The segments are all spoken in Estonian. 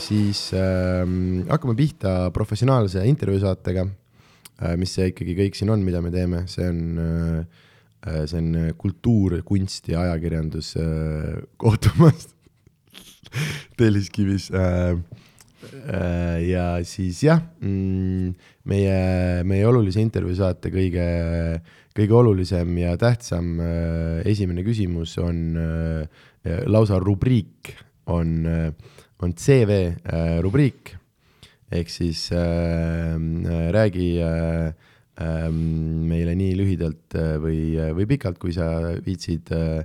siis äh, hakkame pihta professionaalse intervjuusaatega äh,, mis see ikkagi kõik siin on, mida me teeme, see on äh, see on kultuur, kunst ja ajakirjandus äh, kohtumas Telliskivis äh, äh,. ja siis jah mm,, meie, meie olulise intervjuu saate kõige, kõige olulisem ja tähtsam äh, esimene küsimus on äh, lausa rubriik on äh, on CV äh, rubriik. Ehk siis äh, äh, räägi äh, äh, meile nii lühidalt äh, või, või pikalt, kui sa viitsid äh,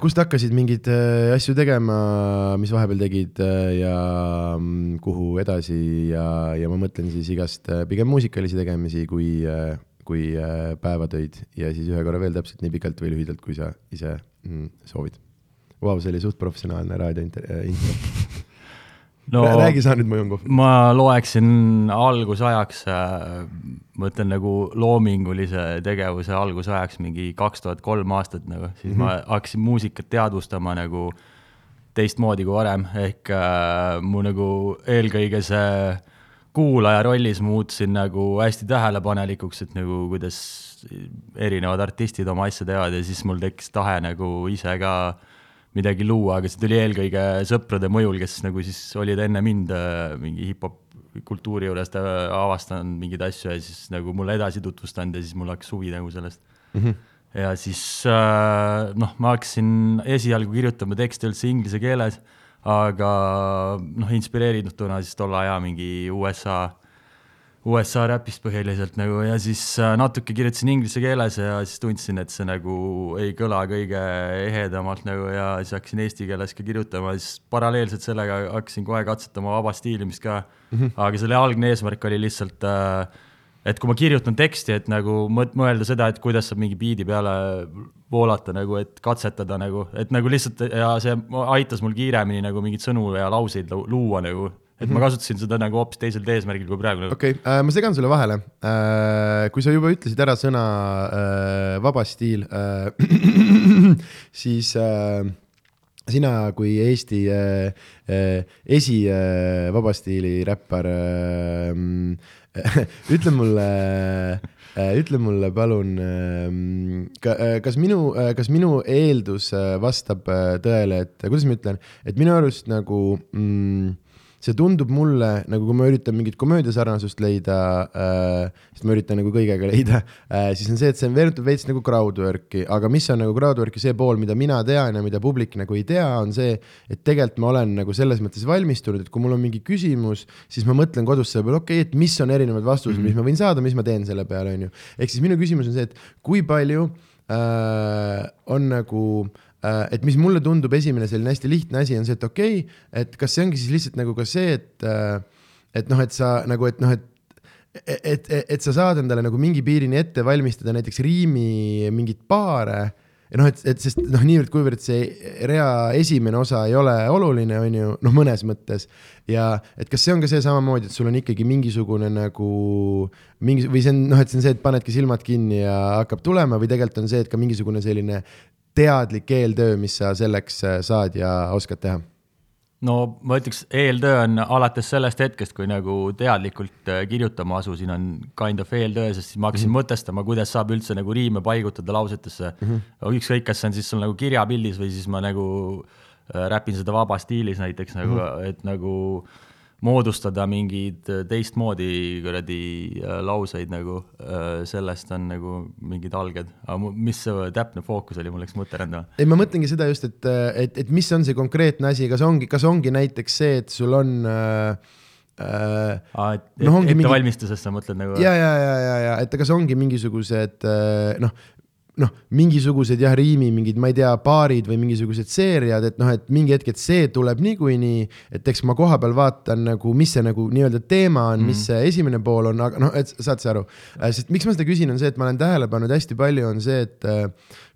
kust hakkasid mingeid asju tegema, mis vahepeal tegid ja mm, kuhu edasi ja, ja ma mõtlen siis igast pigem muusikalisi tegemisi kui kui päevatöid ja siis ühe korra veel täpselt nii pikalt või lühidalt, kui sa ise mm, soovid Vau, see oli suht professionaalne raadiointer-, äh, intro no,. räägi sa nüüd, ma jõuan kohvi. ma loeksin algusajaks, äh, ma ütlen nagu loomingulise tegevuse algusajaks mingi kaks tuhat kolm aastat nagu, siis mm -hmm. ma hakkasin muusikat teadvustama nagu teistmoodi kui varem, ehk äh, mu nagu eelkõige see kuulaja rollis muutusin nagu hästi tähelepanelikuks, et nagu kuidas erinevad artistid oma asja teevad ja siis mul tekkis tahe nagu ise ka äh, midagi luua, aga see tuli eelkõige sõprade mõjul, kes nagu siis olid enne mind äh, mingi hip-hop kultuuri juures avastanud mingeid asju ja siis nagu mulle edasi tutvustanud ja siis mul hakkas huvi nagu sellest mm. -hmm. ja siis äh, noh, ma hakkasin esialgu kirjutama tekste üldse inglise keeles, aga noh, inspireerituna siis tolle aja mingi USA USA räpist põhiliselt nagu ja siis äh, natuke kirjutasin inglise keeles ja siis tundsin, et see nagu ei kõla kõige ehedamalt nagu ja siis hakkasin eesti keeles ka kirjutama, siis paralleelselt sellega hakkasin kohe katsetama vaba stiilimist ka mm. -hmm. aga selle algne eesmärk oli lihtsalt äh, et kui ma kirjutan teksti, et nagu mõelda seda, et kuidas saab mingi biidi peale voolata nagu, et katsetada nagu, et nagu lihtsalt ja see aitas mul kiiremini nagu mingeid sõnu ja lauseid luua nagu et ma kasutasin seda nagu hoopis teisel eesmärgil kui praegu. okei okay, äh,, ma segan sulle vahele äh,. kui sa juba ütlesid ära sõna äh, vaba stiil äh,, siis äh, sina kui Eesti äh, äh, esi äh, vabastiili räppar äh,, ütle mulle äh, ütle mulle palun, äh, kas minu, kas minu eeldus vastab tõele, et kuidas ma ütlen, et minu arust nagu mm, see tundub mulle nagu, kui ma üritan mingit komöödiasarnasust leida äh,, sest ma üritan nagu kõigega leida äh,, siis on see, et see meenutab veits nagu crowdwork'i, aga mis on nagu crowdwork'i see pool, mida mina tean ja mida publik nagu ei tea, on see, et tegelikult ma olen nagu selles mõttes valmistunud, et kui mul on mingi küsimus, siis ma mõtlen kodus selle peale, okei okay,, et mis on erinevad vastused mm, -hmm. mis ma võin saada, mis ma teen selle peale, on ju. ehk siis minu küsimus on see, et kui palju äh, on nagu äh, et mis mulle tundub, esimene selline hästi lihtne asi on see, et okei okay,, et kas see ongi siis lihtsalt nagu ka see, et, äh, et noh, et sa nagu, et noh, et et, et, et sa saad endale nagu mingi piirini ette valmistada näiteks riimi mingeid paare ja noh, et, et sest noh, niivõrd-kuivõrd see rea esimene osa ei ole oluline, on ju, noh, mõnes mõttes. ja et kas see on ka see samamoodi, et sul on ikkagi mingisugune nagu mingi või see on noh, et see on see, et panedki silmad kinni ja hakkab tulema või tegelikult on see, et ka mingisugune selline teadlik eeltöö, mis sa selleks äh, saad ja oskad teha? no ma ütleks, eeltöö on alates sellest hetkest, kui nagu teadlikult äh, kirjutama asusin, on kind of eeltöö, sest siis ma hakkasin mm -hmm. mõtestama, kuidas saab üldse nagu riime paigutada lausetesse mm. -hmm. ükskõik, kas see on siis sul nagu kirjapildis või siis ma nagu äh, räpin seda vaba stiilis näiteks nagu mm, -hmm. et nagu äh, moodustada mingeid äh, teistmoodi kuradi äh, lauseid nagu, äh, sellest on nagu mingid alged, aga mis see täpne fookus oli, mul läks mõte rändama. ei, ma mõtlengi seda just, et, et, et mis on see konkreetne asi, kas ongi, kas ongi näiteks see, et sul on äh, Äh, et no, ettevalmistusest mingi... sa mõtled nagu? ja, ja, ja, ja, ja et kas ongi mingisugused noh, noh, mingisugused jah, riimi mingid, ma ei tea, paarid või mingisugused seeriad, et noh, et mingi hetk, et see tuleb niikuinii, et eks ma kohapeal vaatan nagu, mis see nagu nii-öelda teema on mm, -hmm. mis see esimene pool on, aga noh, et saad sa aru. Äh, sest miks ma seda küsin, on see, et ma olen tähele pannud hästi palju, on see, et äh,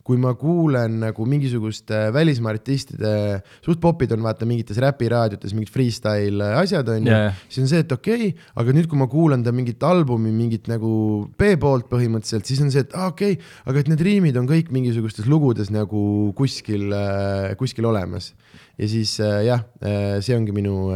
kui ma kuulen nagu mingisuguste välismaa artistide, suht popid on vaata mingites räpiraadiotes mingid freestyle asjad on ju Jaa. siis on see, et okei okay,, aga nüüd, kui ma kuulan ta mingit albumi, mingit nagu B-poolt põhimõtteliselt, siis on see, et aa okei okay,, aga et need riimid on kõik mingisugustes lugudes nagu kuskil, kuskil olemas. ja siis äh, jah, see ongi minu,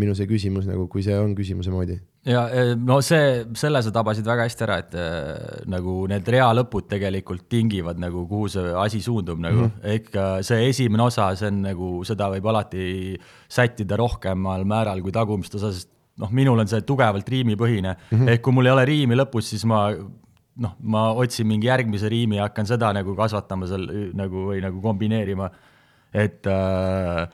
minu see küsimus nagu, kui see on küsimuse moodi. Ja eh, no see, selle sa tabasid väga hästi ära, et eh, nagu need rea lõpud tegelikult tingivad nagu, kuhu see asi suundub nagu mm, -hmm. ehk eh, see esimene osa, see on nagu, seda võib alati sättida rohkemal määral kui tagumist osa, sest noh, minul on see tugevalt riimipõhine mm, -hmm. ehk kui mul ei ole riimi lõpus, siis ma noh, ma otsin mingi järgmise riimi ja hakkan seda nagu kasvatama seal nagu või nagu kombineerima, et äh,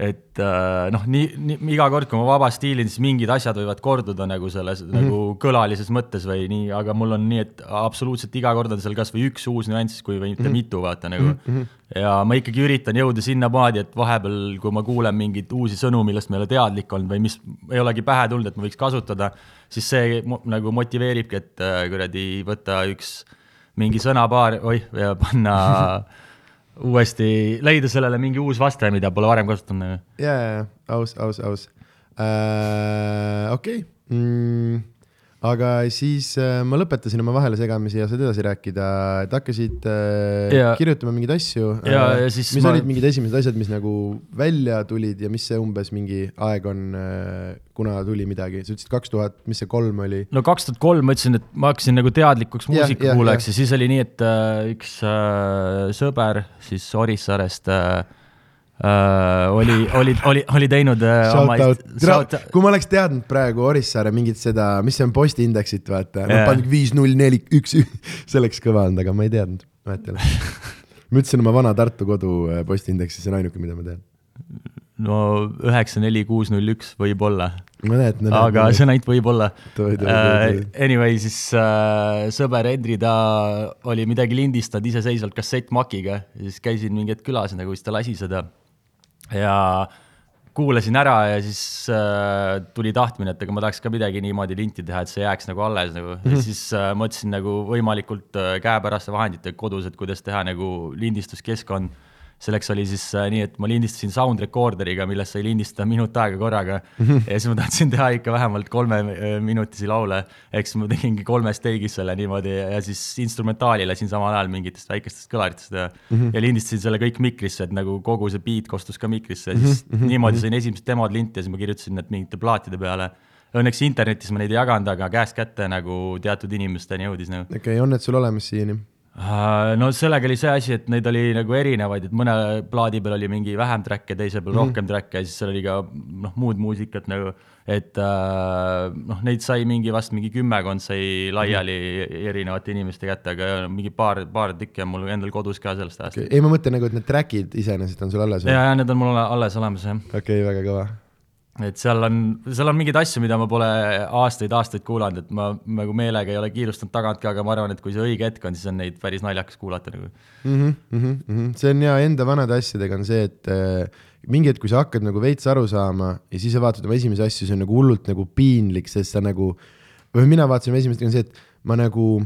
et äh, noh, nii, nii iga kord, kui ma vaba stiilin, siis mingid asjad võivad korduda nagu selles mm -hmm. nagu kõlalises mõttes või nii, aga mul on nii, et absoluutselt iga kord on seal kasvõi üks uus nüanss, kui mitte mm -hmm. mitu, vaata nagu mm. -hmm. ja ma ikkagi üritan jõuda sinnamaani, et vahepeal, kui ma kuulen mingeid uusi sõnu, millest ma ei ole teadlik olnud või mis ei olegi pähe tulnud, et ma võiks kasutada, siis see nagu motiveeribki, et äh, kuradi võtta üks mingi sõnapaar, oih, ja panna uuesti leida sellele mingi uus vaste, mida pole varem kasutanud nagu. ja, ja, ja aus, aus, aus äh,. okei okay. mm,, aga siis äh, ma lõpetasin oma vahelesegamise ja saad edasi rääkida, et hakkasid äh, Ja- kirjutama mingeid asju. Ja- ja siis mis ma- olid mingid esimesed asjad, mis nagu välja tulid ja mis see umbes mingi aeg on äh,, kuna tuli midagi, sa ütlesid kaks tuhat, mis see kolm oli? no kaks tuhat kolm ma ütlesin, et ma hakkasin nagu teadlikuks Jah, jah, muusikakuulajaks jah. ja siis oli nii, et äh, üks äh, sõber siis Orissaarest äh, äh, oli, oli, oli, oli teinud äh, oma Shout out, kui ma oleks teadnud praegu Orissaare mingit seda, mis see on postiindeksit, vaata yeah., Jaa. ma panin viis, null, neli, üks, see oleks kõva olnud, aga ma ei teadnud, vahet ei ole. ma ütlesin oma vana Tartu kodu äh, postiindeksi, see on ainuke, mida ma tean. no üheksa, neli, kuus, null, üks võib-olla, ma näen, et aga see on ainult võib-olla toi, äh. Anyway, siis äh, sõber Hendri, ta oli midagi lindistanud iseseisvalt kassettmakiga siis käisin mingi hetk külas nagu, siis ta lasi seda ja kuulasin ära ja siis äh, tuli tahtmine, et aga ma tahaks ka midagi niimoodi linti teha, et see jääks nagu alles nagu mm, -hmm. ja siis äh, mõtlesin nagu võimalikult äh, käepäraste vahenditega kodus, et kuidas teha nagu lindistuskeskkond. Selleks oli siis äh, nii, et ma lindistasin sound recorderiga, millest sai lindistada minut aega korraga mm. -hmm. ja siis ma tahtsin teha ikka vähemalt kolmeminutisi laule, ehk siis ma tegingi kolmes teigis selle niimoodi ja siis instrumentaali lasin samal ajal mingitest väikestest kõlaritest ja mm, -hmm. ja lindistasin selle kõik mikrisse, et nagu kogu see beat kostus ka mikrisse ja siis mm -hmm. niimoodi sain esimesed demod linti ja siis ma kirjutasin need mingite plaatide peale. Õnneks internetis ma neid ei jaganud, aga käest kätte nagu teatud inimesteni jõudis nagu. okei okay,, on need sul olemas siiani? Äh, no sellega oli see asi, et neid oli nagu erinevaid, et mõne plaadi peal oli mingi vähem track'e, teise peal rohkem track'e ja siis seal oli ka noh, muud muusikat nagu, et äh, noh, neid sai mingi vast mingi kümmekond sai laiali erinevate inimeste kätte, aga mingi paar, paar tükki on mul endal kodus ka sellest ajast Okay. ei, ma mõtlen nagu, et need track'id iseenesest on sul alles ja, ja need on mul alles olemas jah, okei okay,, väga kõva. Et seal on, seal on mingeid asju, mida ma pole aastaid-aastaid kuulanud, et ma nagu meelega ei ole kiirustanud tagant ka, aga ma arvan, et kui see õige hetk on, siis on neid päris naljakas kuulata nagu. mm. -hmm, mm -hmm. see on ja enda vanade asjadega on see, et äh, mingi hetk, kui sa hakkad nagu veits aru saama ja siis sa vaatad oma esimesi asju, see on nagu hullult nagu piinlik, sest sa nagu, või mina vaatasin esimest, on see, et ma nagu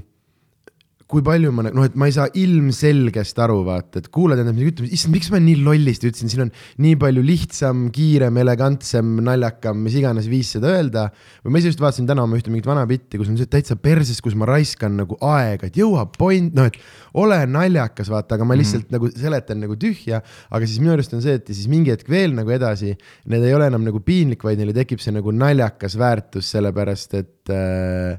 kui palju ma noh, et ma ei saa ilmselgest aru, vaata, et kuulad endale midagi ütlema, issand, miks ma nii lollisti ütlesin, siin on nii palju lihtsam, kiirem, elegantsem, naljakam, mis iganes viis seda öelda. või ma ise just vaatasin täna oma ühte mingit vana bitti, kus on see täitsa perses, kus ma raiskan nagu aega, et jõuab point, noh, et ole naljakas, vaata, aga ma lihtsalt mm -hmm. nagu seletan nagu tühja. aga siis minu arust on see, et siis mingi hetk veel nagu edasi, need ei ole enam nagu piinlik, vaid neile tekib see nagu naljakas väärtus, sellepärast et äh,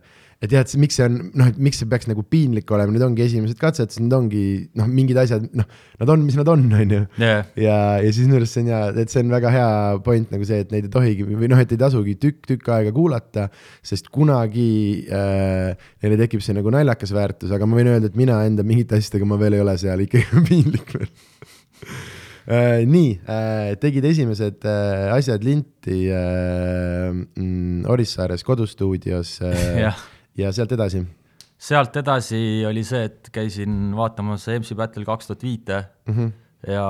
et see- miks see on, noh, et miks see peaks nagu piinlik olema, need ongi esimesed katsed, siis need ongi noh, mingid asjad, noh, nad on, mis nad on, on ju. ja, ja siis minu arust see on hea, et see on väga hea point nagu see, et neid ei tohigi või noh, et ei tasugi tükk-tükk aega kuulata, sest kunagi äh, neile tekib see nagu naljakas väärtus, aga ma võin öelda, et mina enda mingite asjadega ma veel ei ole seal ikkagi piinlik veel äh,. nii äh,, tegid esimesed äh, asjad linti mm, Orissaares kodustuudios ja sealt edasi sealt edasi oli see, et käisin vaatamas MC Battle kaks tuhat viite. -hmm. ja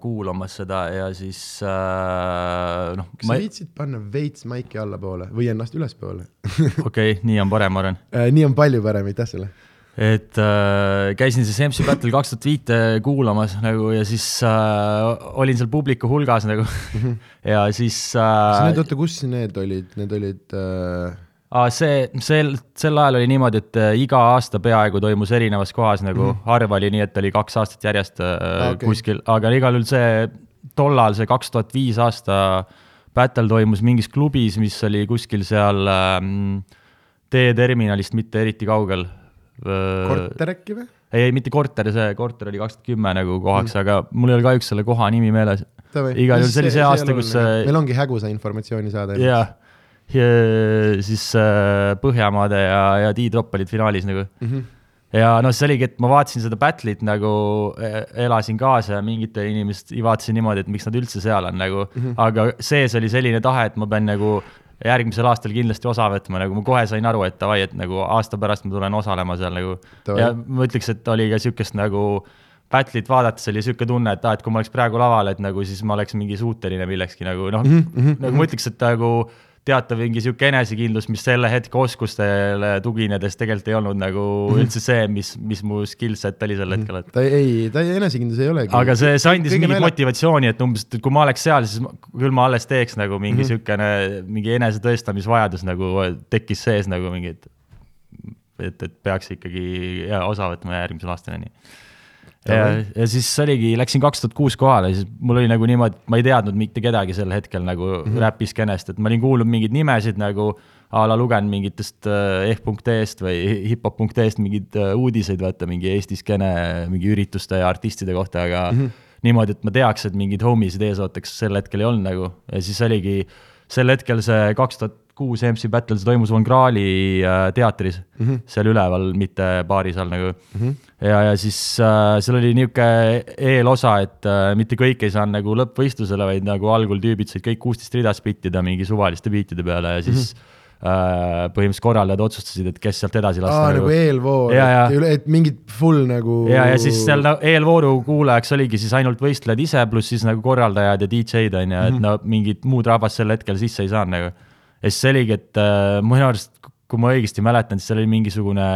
kuulamas seda ja siis äh, noh, kas ma sa, viitsid panna veits maiki allapoole või ennast ülespoole okei okay,, nii on parem, ma arvan. äh,? nii on palju parem, aitäh sulle et äh, käisin siis MC Battle kaks tuhat viite kuulamas nagu ja siis äh, olin seal publiku hulgas nagu -hmm. ja siis äh,. Need, oota, kus need olid, need olid äh...? See, sel, sel ajal oli niimoodi, et äh, iga aasta peaaegu toimus erinevas kohas nagu mm, -hmm. harva oli nii, et oli kaks aastat järjest äh, okay. kuskil, aga igal juhul see tollal, see kaks tuhat viis aasta battle toimus mingis klubis, mis oli kuskil seal äh, teeterminalist mitte eriti kaugel korter äkki või? ei, ei mitte korter, see korter oli kaks tuhat kümme nagu kohaks mm., aga mul ei ole kahjuks selle koha nimi meeles. igal juhul see oli see aasta, kus meil ongi hägusa informatsiooni saada. jah, siis äh, Põhjamaade ja, ja T-Drop olid finaalis nagu mm. -hmm ja noh, see oligi, et ma vaatasin seda battle'it nagu, e-, elasin kaasa ja mingite inimest vaatasin niimoodi, et miks nad üldse seal on nagu mm, -hmm. aga sees oli selline tahe, et ma pean nagu järgmisel aastal kindlasti osa võtma, nagu ma kohe sain aru, et davai, et nagu aasta pärast ma tulen osalema seal nagu. ja ma ütleks, et oli ka sihukest nagu battle'it vaadates oli sihuke tunne, et aa ah,, et kui ma oleks praegu laval, et nagu siis ma oleks mingi suuteline millekski nagu noh mm -hmm., nagu ma ütleks, et nagu teatav mingi sihuke enesekindlus, mis selle hetke oskustele tuginedes tegelikult ei olnud nagu -hmm. üldse see, mis, mis mu skill set oli sel hetkel, et. ta ei, ta ei, enesekindlus ei olegi. aga see, see andis mingit meele... motivatsiooni, et umbes, et kui ma oleks seal, siis ma, küll ma alles teeks nagu mingi mm -hmm. sihukene, mingi enesetõestamisvajadus nagu tekkis sees nagu mingi, et et, et peaks ikkagi ja, osa võtma järgmisel aastal ja nii ja, ja siis oligi, läksin kaks tuhat kuus kohale, siis mul oli nagu niimoodi, et ma ei teadnud mitte kedagi sel hetkel nagu mm -hmm. räpiskeenest, et ma olin kuulnud mingeid nimesid nagu a la lugenud mingitest äh, ehk.ee-st või hiphop.ee-st mingeid äh, uudiseid, vaata mingi Eesti skeene mingi ürituste ja artistide kohta, aga mm -hmm. niimoodi, et ma teaks, et mingeid homisid ees ootaks, sel hetkel ei olnud nagu ja siis oligi sel hetkel see kaks tuhat kuus MC Battle, see toimus Von Krahli äh, teatris mm, -hmm. seal üleval, mitte baaris all nagu mm. -hmm ja, ja siis äh, seal oli niisugune eelosa, et äh, mitte kõik ei saanud nagu lõppvõistlusele, vaid nagu algul tüübid said kõik kuusteist rida spittida mingi suvaliste biitide peale ja siis mm -hmm põhimõtteliselt korraldajad otsustasid, et kes sealt edasi lasta. aa, nagu, nagu eelvoor, et, et mingid full nagu. ja, ja siis seal no, eelvooru kuulajaks oligi siis ainult võistlejad ise, pluss siis nagu korraldajad ja DJ-d on ju, et -hmm. no mingit muud rahvast sel hetkel sisse ei saanud nagu. Ja siis oligi, et äh, minu arust kui ma õigesti mäletan, siis seal oli mingisugune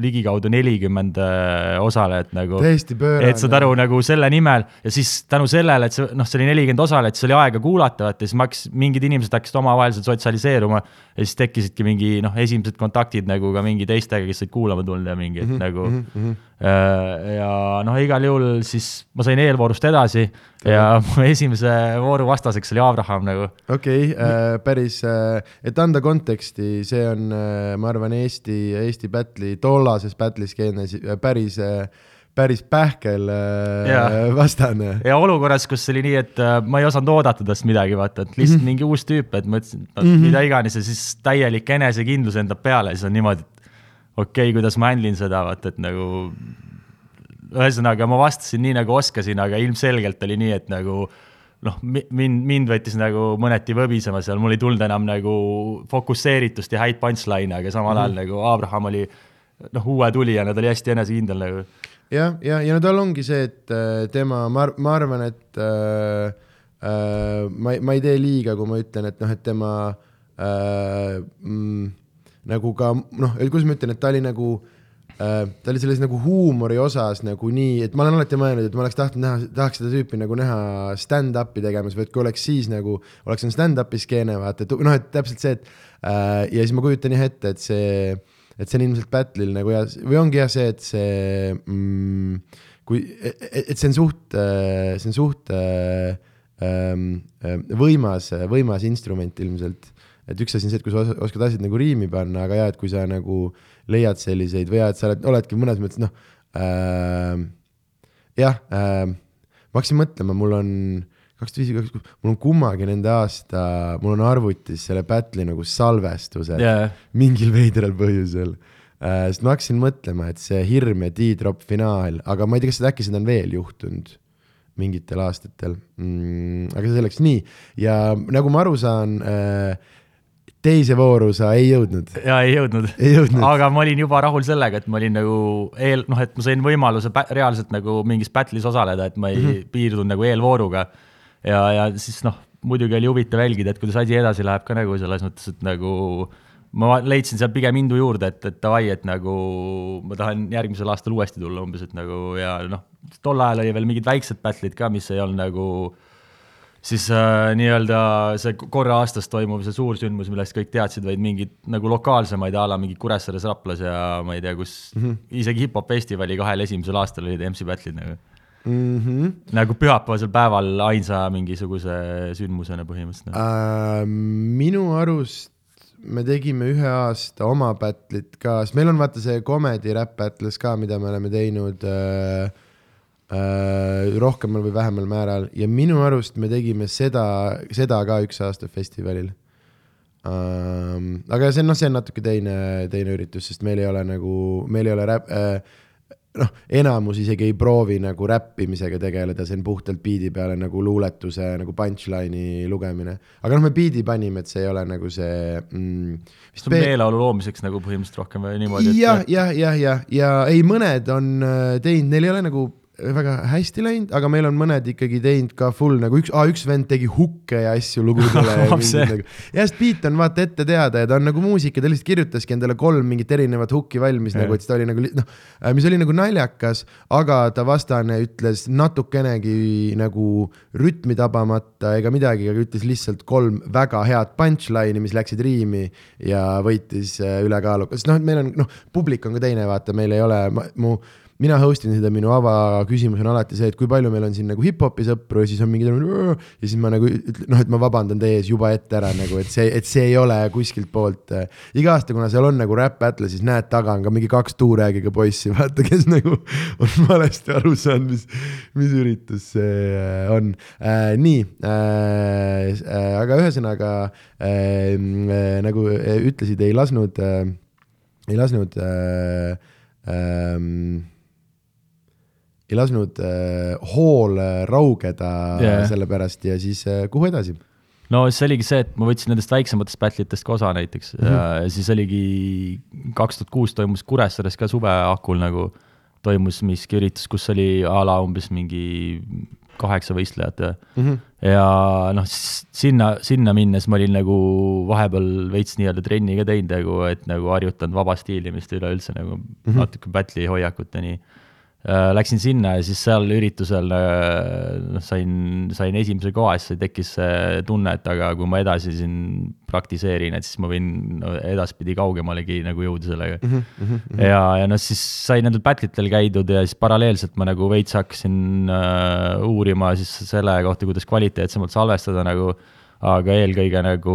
ligikaudu nelikümmend äh, osalejat nagu. täiesti pöörane. et saad aru nagu selle nimel ja siis tänu sellele, et see noh, see oli nelikümmend osalejat, siis oli aega kuulata, vaata siis ma hakkasin, mingid inimesed hakkasid omavahel sotsialiseeruma. ja siis tekkisidki mingi noh, esimesed kontaktid nagu ka mingi teistega, kes olid kuulama tulnud ja mingi, mm -hmm, nagu mm. -hmm. Ja noh, igal juhul siis ma sain eelvoorust edasi ja mu esimese vooru vastaseks oli Abraham nagu. okei okay, äh,, päris äh,, et anda konteksti, see on äh,, ma arvan, Eesti, Eesti battle'i, tollases battle'i skeenes äh, päris äh, päris pähkel äh, vastane. ja olukorras, kus oli nii, et äh, ma ei osanud oodata tast midagi, vaata, et lihtsalt mm -hmm. mingi uus tüüp, et mõtlesin, et no, mm -hmm. mida iganes ja siis täielik enesekindlus endab peale, siis on niimoodi, et okei okay,, kuidas ma handle in seda, vaata, et nagu ühesõnaga ma vastasin nii, nagu oskasin, aga ilmselgelt oli nii, et nagu noh, mind, mind võttis nagu mõneti võbisema seal, mul ei tulnud enam nagu fokusseeritust ja häid punchline'e, aga samal ajal mm -hmm. nagu Abraham oli noh, uue tulijana, ta oli hästi enesekindel nagu jah, ja, ja no tal ongi see, et äh, tema, ma, ma arvan, et äh, äh, ma, ma ei tee liiga, kui ma ütlen, et noh, et tema äh, mm, nagu ka noh, kuidas ma ütlen, et ta oli nagu äh, ta oli selles nagu huumori osas nagu nii, et ma olen alati mõelnud, et ma oleks tahtnud näha, tahaks seda tüüpi nagu näha stand-up'i tegemas või et kui oleks siis nagu, oleks on stand-up'i skeene, vaata, et noh, et täpselt see, et äh, ja siis ma kujutan jah ette, et see äh, et see on ilmselt battle'il nagu ja, või ongi jah see, et see mm, kui, et see on suht, see on suht ähm, võimas, võimas instrument ilmselt. Et üks asi on see, et kui sa oskad asjad nagu riimi panna, aga jah, et kui sa nagu leiad selliseid või jah, et sa oled, oledki mõnes mõttes noh äh,, jah äh,, ma hakkasin mõtlema, mul on äh, kaks tuhat viis, kaks tuhat mul on kummagi nende aasta, mul on arvutis selle battle'i nagu salvestused yeah. mingil veidral põhjusel uh,. sest ma hakkasin mõtlema, et see Hirm ja D-Drop finaal, aga ma ei tea, kas äkki seda on veel juhtunud mingitel aastatel mm,. aga see selleks, nii, ja nagu ma aru saan uh, teise vooru sa ei jõudnud? jaa, ei jõudnud. jõudnud. aga ma olin juba rahul sellega, et ma olin nagu eel, noh, et ma sain võimaluse reaalselt nagu mingis battle'is osaleda, et ma ei mm -hmm. piirdunud nagu eelvooruga ja, ja siis noh, muidugi oli huvitav jälgida, et kuidas asi edasi läheb ka nagu selles mõttes, et nagu ma leidsin seal pigem indu juurde, et, et davai, et nagu ma tahan järgmisel aastal uuesti tulla umbes, et nagu ja noh, tol ajal oli veel mingid väiksed battle'id ka, mis ei olnud nagu siis äh, nii-öelda see korra aastas toimuv see suur sündmus, millest kõik teadsid, vaid mingid nagu lokaalsemaid a la mingi Kuressaares, Raplas ja ma ei tea, kus mm -hmm. isegi hip-hop festivali kahel esimesel aastal olid MC battle'id nagu mm. -hmm. nagu pühapäevasel päeval ainsa mingisuguse sündmusena põhimõtteliselt nagu. uh,. minu arust me tegime ühe aasta oma battle'it ka, sest meil on vaata see comedy rap battles ka, mida me oleme teinud uh, rohkemal või vähemal määral ja minu arust me tegime seda, seda ka üks aasta festivalil um,. aga see on noh, see on natuke teine, teine üritus, sest meil ei ole nagu, meil ei ole räp- uh,, noh, enamus isegi ei proovi nagu räppimisega tegeleda, see on puhtalt biidi peale nagu luuletuse nagu punchline'i lugemine. aga noh, me biidi panime, et see ei ole nagu see mm,. see on meeleolu loomiseks nagu põhimõtteliselt rohkem või niimoodi? jah, jah, jah, jah, ja ei, mõned on äh, teinud, neil ei ole nagu väga hästi läinud, aga meil on mõned ikkagi teinud ka full nagu üks, üks vend tegi hukke ja asju lugudele ja nagu. ja sest beat on vaata ette teada ja ta on nagu muusika, ta lihtsalt kirjutaski endale kolm mingit erinevat hukki valmis ja. nagu, et siis ta oli nagu noh, äh, mis oli nagu naljakas, aga ta vastane ütles natukenegi nagu rütmi tabamata ega midagi, aga ütles lihtsalt kolm väga head punchline'i, mis läksid riimi ja võitis äh, ülekaalukas, noh, meil on noh, publik on ka teine, vaata, meil ei ole, mu mina host in seda, minu avaküsimus on alati see, et kui palju meil on siin nagu hip-hopi sõpru ja siis on mingid ja siis ma nagu noh, et ma vabandan teie ees juba ette ära nagu, et see, et see ei ole kuskilt poolt äh,. iga aasta, kuna seal on nagu räpp battle, siis näed taga on ka mingi kaks tuuräägiga poissi, vaata, kes nagu on valesti aru saanud, mis, mis üritus see äh, on äh,. nii äh,, äh, aga ühesõnaga äh, äh, nagu äh, ütlesid, ei lasknud äh,, ei lasknud äh, ähm, ei lasknud äh, hool raugeda yeah. selle pärast ja siis äh, kuhu edasi? no see oligi see, et ma võtsin nendest väiksematest battle itest ka osa näiteks mm -hmm. ja siis oligi kaks tuhat kuus toimus Kuressaares ka suveakul nagu toimus miski üritus, kus oli a la umbes mingi kaheksa võistlejat ja mm, -hmm. ja noh, sinna, sinna minnes ma olin nagu vahepeal veits nii-öelda trenni ka teinud nagu, et nagu harjutanud vaba stiilimist üleüldse nagu mm -hmm. natuke battle'i hoiakut ja nii Äh, läksin sinna ja siis seal üritusel äh, noh, sain, sain esimese koha, siis tekkis see tunne, et aga kui ma edasi siin praktiseerin, et siis ma võin no, edaspidi kaugemalegi nagu jõuda sellega mm. -hmm. ja, ja noh, siis sai nendel battle itel käidud ja siis paralleelselt ma nagu veits hakkasin uh, uurima siis selle kohta, kuidas kvaliteetsemalt salvestada nagu uh, aga eelkõige nagu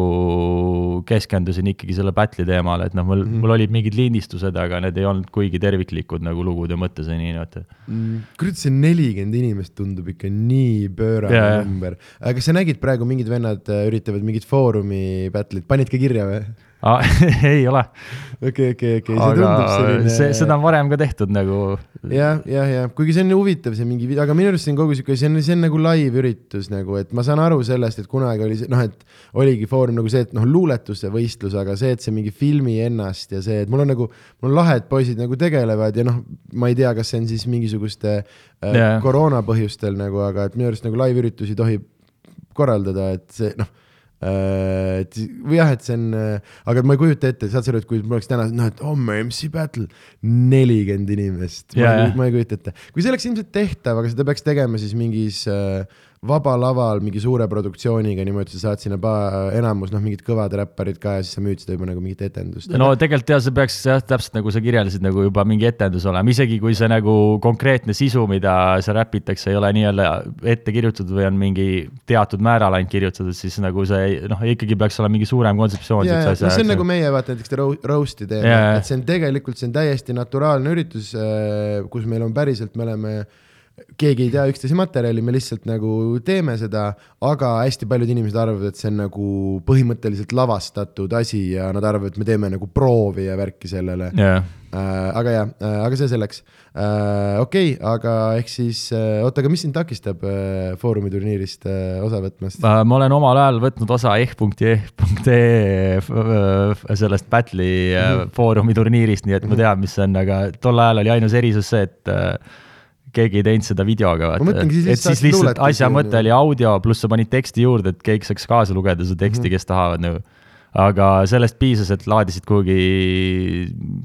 keskendusin ikkagi selle battle'i teemale, et noh, mul mm, -hmm. mul olid mingid lindistused, aga need ei olnud kuigi terviklikud nagu lugude mõttes ja nii, vaata mm,. kurat, see nelikümmend inimest tundub ikka nii pöörane yeah. number. kas sa nägid praegu mingid vennad äh, üritavad mingit foorumi battle'it, panid ka kirja või? ah,. ei ole. Okei, okei, okei, see tundub selline. see, seda on varem ka tehtud nagu. jah, jah, jah, kuigi see on huvitav, see mingi, aga minu arust see on kogu sihuke, see on, see on nagu live üritus nagu, et ma saan aru sellest, et kunagi oli see noh, et oligi foorum nagu see, et noh, luuletuse võistlus, aga see, et see mingi filmi ennast ja see, et mul on nagu, mul on lahe, et poisid nagu tegelevad ja noh, ma ei tea, kas see on siis mingisuguste äh, yeah. koroona põhjustel nagu, aga et minu arust nagu live üritusi tohib korraldada, et see noh või jah, et see on, äh, aga ma ei kujuta ette, saad sa aru, et kui mul oleks täna, noh, et homme MC battle, nelikümmend inimest, ma ei kujuta ette. kui see oleks ilmselt tehtav, aga seda peaks tegema siis mingis äh, vaba laval mingi suure produktsiooniga niimoodi, sa saad sinna pa-, enamus noh, mingid kõvad räpparid ka ja siis sa müüd seda juba nagu mingit etendust. no tegelikult jah, see peaks jah, täpselt nagu sa kirjeldasid, nagu juba mingi etendus olema, isegi kui see nagu konkreetne sisu, mida seal räpitakse, ei ole nii-öelda ette kirjutatud või on mingi teatud määral ainult kirjutatud, siis nagu see noh, ikkagi peaks olema mingi suurem kontseptsioon. No, see on nagu meie vaata näiteks roast'i teeme, et see on tegelikult, see on täiesti naturaalne üritus, äh, kus meil on päriselt, me oleme keegi ei tea üksteise materjali, me lihtsalt nagu teeme seda, aga hästi paljud inimesed arvavad, et see on nagu põhimõtteliselt lavastatud asi ja nad arvavad, et me teeme nagu proovi ja värki sellele yeah.. Äh, aga jah äh,, aga see selleks äh,. okei okay,, aga ehk siis äh,, oota, aga mis sind takistab äh, Foorumi turniirist äh, osa võtmast äh,? ma olen omal ajal võtnud osa eh.eh.ee äh, sellest Battle'i mm -hmm. Foorumi turniirist, nii et ma tean, mis see on, aga tol ajal oli ainus erisus see, et äh, keegi ei teinud seda videoga, vaata. et siis lihtsalt asja mõte oli audio, pluss sa panid teksti juurde, et keegi saaks kaasa lugeda seda teksti mm, -hmm. kes tahavad nagu. Aga sellest piisas, et laadisid kuhugi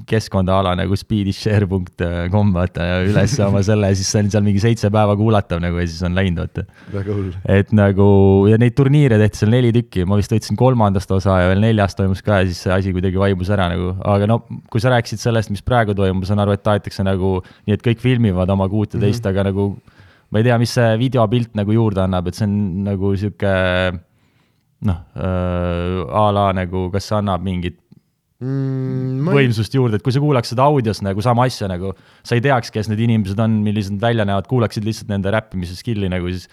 keskkonda ala nagu speedishare.com vaata üles oma selle ja siis see on seal mingi seitse päeva kuulatav nagu ja siis on läinud, vaata. väga hull. et nagu ja neid turniire tehti seal neli tükki, ma vist võtsin kolmandast osa ja veel neljas toimus ka ja siis see asi kuidagi vaibus ära nagu, aga no kui sa rääkisid sellest, mis praegu toimub, ma saan aru, et tahetakse nagu nii, et kõik filmivad oma kuuteteist mm, -hmm. aga nagu ma ei tea, mis see videopilt nagu juurde annab, et see on nagu sihuke noh äh,, a la nagu, kas see annab mingit mm, võimsust juurde, et kui sa kuulaks seda audios nagu sama asja nagu, sa ei teaks, kes need inimesed on, millised nad välja näevad, kuulaksid lihtsalt nende räppimise skill'i nagu siis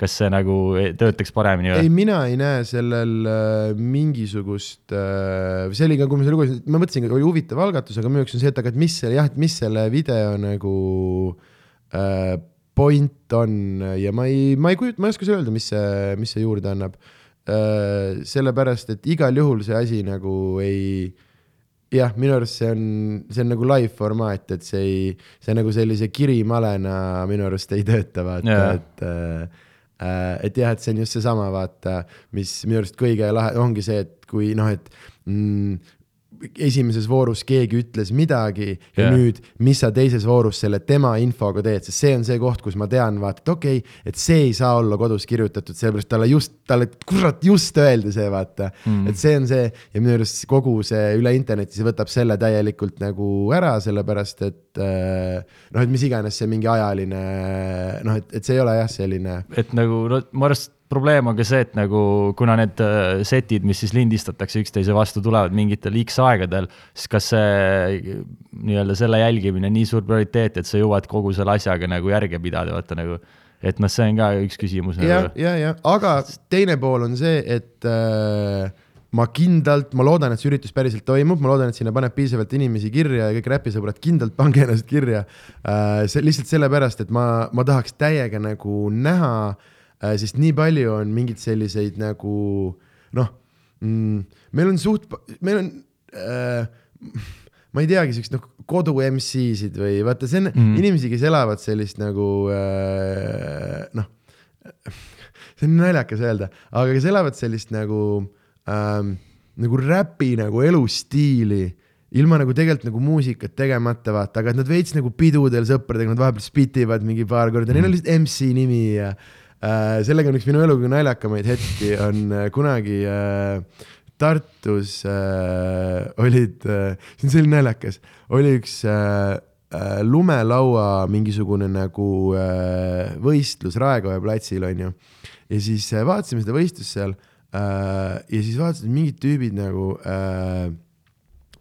kas see nagu töötaks paremini või? ei, mina ei näe sellel äh, mingisugust äh,, see oli ka, kui ma selle lugesin, ma mõtlesin, oli huvitav algatus, aga minu jaoks on see, et aga et mis selle jah, et mis selle video nagu äh, point on ja ma ei, ma ei kujuta, ma ei oska sulle öelda, mis see, mis see juurde annab äh,. Sellepärast, et igal juhul see asi nagu ei, jah, minu arust see on, see on nagu live formaat, et see ei, see nagu sellise kirimalena minu arust ei tööta, vaata yeah., et äh, et jah, et see on just seesama, vaata, mis minu arust kõige lahe ongi see, et kui noh, et mm, esimeses voorus keegi ütles midagi ja yeah. nüüd, mis sa teises voorus selle tema infoga teed, sest see on see koht, kus ma tean, vaata, et okei okay,, et see ei saa olla kodus kirjutatud, sellepärast talle just, talle kurat just öeldi see, vaata mm.. et see on see ja minu arust kogu see üle interneti, see võtab selle täielikult nagu ära, sellepärast et äh, noh, et mis iganes see mingi ajaline noh, et, et see ei ole jah, selline. et nagu no ma arvan, probleem on ka see, et nagu kuna need äh, setid, mis siis lindistatakse üksteise vastu, tulevad mingitel X aegadel, siis kas see nii-öelda selle jälgimine on nii suur prioriteet, et sa jõuad kogu selle asjaga nagu järge pidada, vaata nagu et noh, see on ka üks küsimus. ja nagu..., ja, ja, aga teine pool on see, et äh, ma kindlalt, ma loodan, et see üritus päriselt toimub, ma loodan, et sinna paneb piisavalt inimesi kirja ja kõik räpisõbrad kindlalt pange ennast kirja äh,. see lihtsalt sellepärast, et ma, ma tahaks täiega nagu näha äh, Äh, sest nii palju on mingeid selliseid nagu noh mm,, meil on suht, meil on äh, ma ei teagi, siukseid noh, kodu MC-sid või vaata, see on mm. inimesi, kes elavad sellist nagu äh, noh, see on naljakas öelda, aga kes elavad sellist nagu ähm,, nagu räpi nagu elustiili ilma nagu tegelikult nagu muusikat tegemata, vaata, aga et nad veits nagu pidudel sõpradega, nad vahepeal spitivad mingi paar korda mm., neil on lihtsalt MC nimi ja Äh, sellega on üks minu elu kõige naljakamaid hetki, on äh, kunagi äh, Tartus äh, olid äh,, see on selline naljakas, oli üks äh, lumelaua mingisugune nagu äh, võistlus Raekoja platsil onju. ja siis äh, vaatasime seda võistlust seal äh, ja siis vaatasid mingid tüübid nagu äh,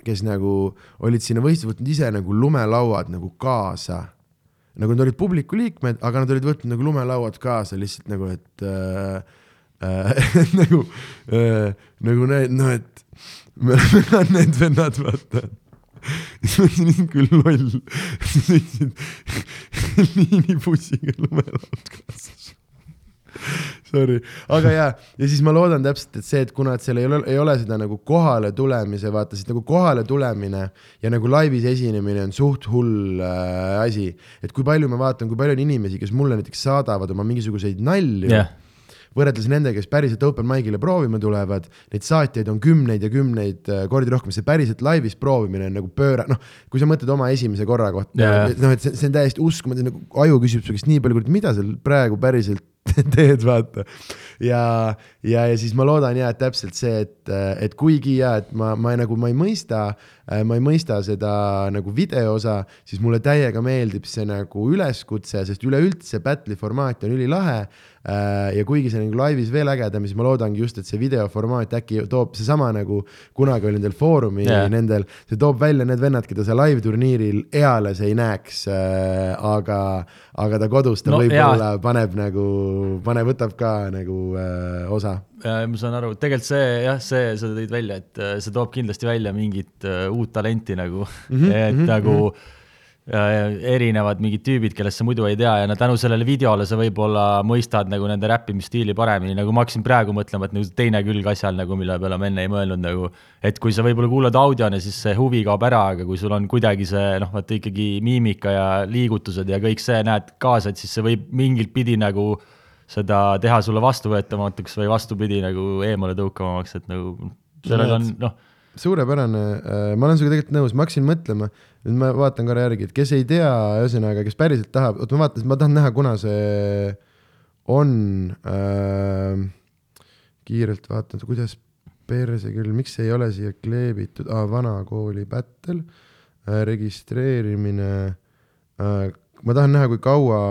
kes nagu olid sinna võistlusse võtnud ise nagu lumelauad nagu kaasa nagu nad olid publiku liikmed, aga nad olid võtnud nagu lumelauad kaasa lihtsalt nagu, et äh, äh, nagu äh,, nagu need, noh, et me oleme need vennad, vaata. siis ma olin küll loll, sõitsin liinibussiga lumelauad kaasas Sorry, aga ja, ja siis ma loodan täpselt, et see, et kuna, et seal ei ole, ei ole seda nagu kohale tulemise, vaata siis nagu kohale tulemine ja nagu laivis esinemine on suht hull äh, asi. et kui palju ma vaatan, kui palju on inimesi, kes mulle näiteks saadavad oma mingisuguseid nalju yeah võrreldes nendega, kes päriselt open mic'ile proovima tulevad, neid saatjaid on kümneid ja kümneid äh, kordi rohkem, see päriselt laivis proovimine on nagu pööra-, noh, kui sa mõtled oma esimese korra kohta yeah., noh, et see, see on täiesti uskumatu, nagu aju küsib su käest nii palju, mida sa praegu päriselt teed, vaata. ja, ja, ja siis ma loodan ja, et täpselt see, et, et kuigi ja, et ma, ma nagu, ma ei mõista, ma ei mõista seda nagu video osa, siis mulle täiega meeldib see nagu üleskutse, sest üleüldse battle'i formaat on ülilahe Äh, ja kuigi see on nagu laivis veel ägedam, siis ma loodangi just, et see videoformaat äkki toob seesama nagu kunagi oli nendel Foorumi yeah. nendel, see toob välja need vennad, keda sa live-turniiril eales ei näeks äh,. aga, aga ta kodus ta no, võib-olla paneb nagu, paneb, võtab ka nagu äh, osa. Ma saan aru, tegelikult see jah, see, sa tõid välja, et äh, see toob kindlasti välja mingit uh, uut talenti nagu mm, -hmm, et mm -hmm, nagu -hmm erinevad mingid tüübid, kellest sa muidu ei tea ja no tänu sellele videole sa võib-olla mõistad nagu nende räppimisstiili paremini, nagu ma hakkasin praegu mõtlema, et nagu teine külg asjal nagu, mille peale ma enne ei mõelnud nagu, et kui sa võib-olla kuulad audiona, siis see huvi kaob ära, aga kui sul on kuidagi see noh, vaata ikkagi miimika ja liigutused ja kõik see näed kaasa, et siis see võib mingit pidi nagu seda teha sulle vastuvõetamatuks või vastupidi nagu eemale tõukavamaks, et nagu sellel on noh, suurepärane, ma olen sinuga tegelikult nõus, ma hakkasin mõtlema, nüüd ma vaatan korra järgi, et kes ei tea, ühesõnaga, kes päriselt tahab, oot ma vaatan, ma tahan näha, kuna see on äh,. kiirelt vaatan, kuidas perse küll, miks ei ole siia kleebitud ah,, vana kooli battle äh,, registreerimine äh,. Ma tahan näha, kui kaua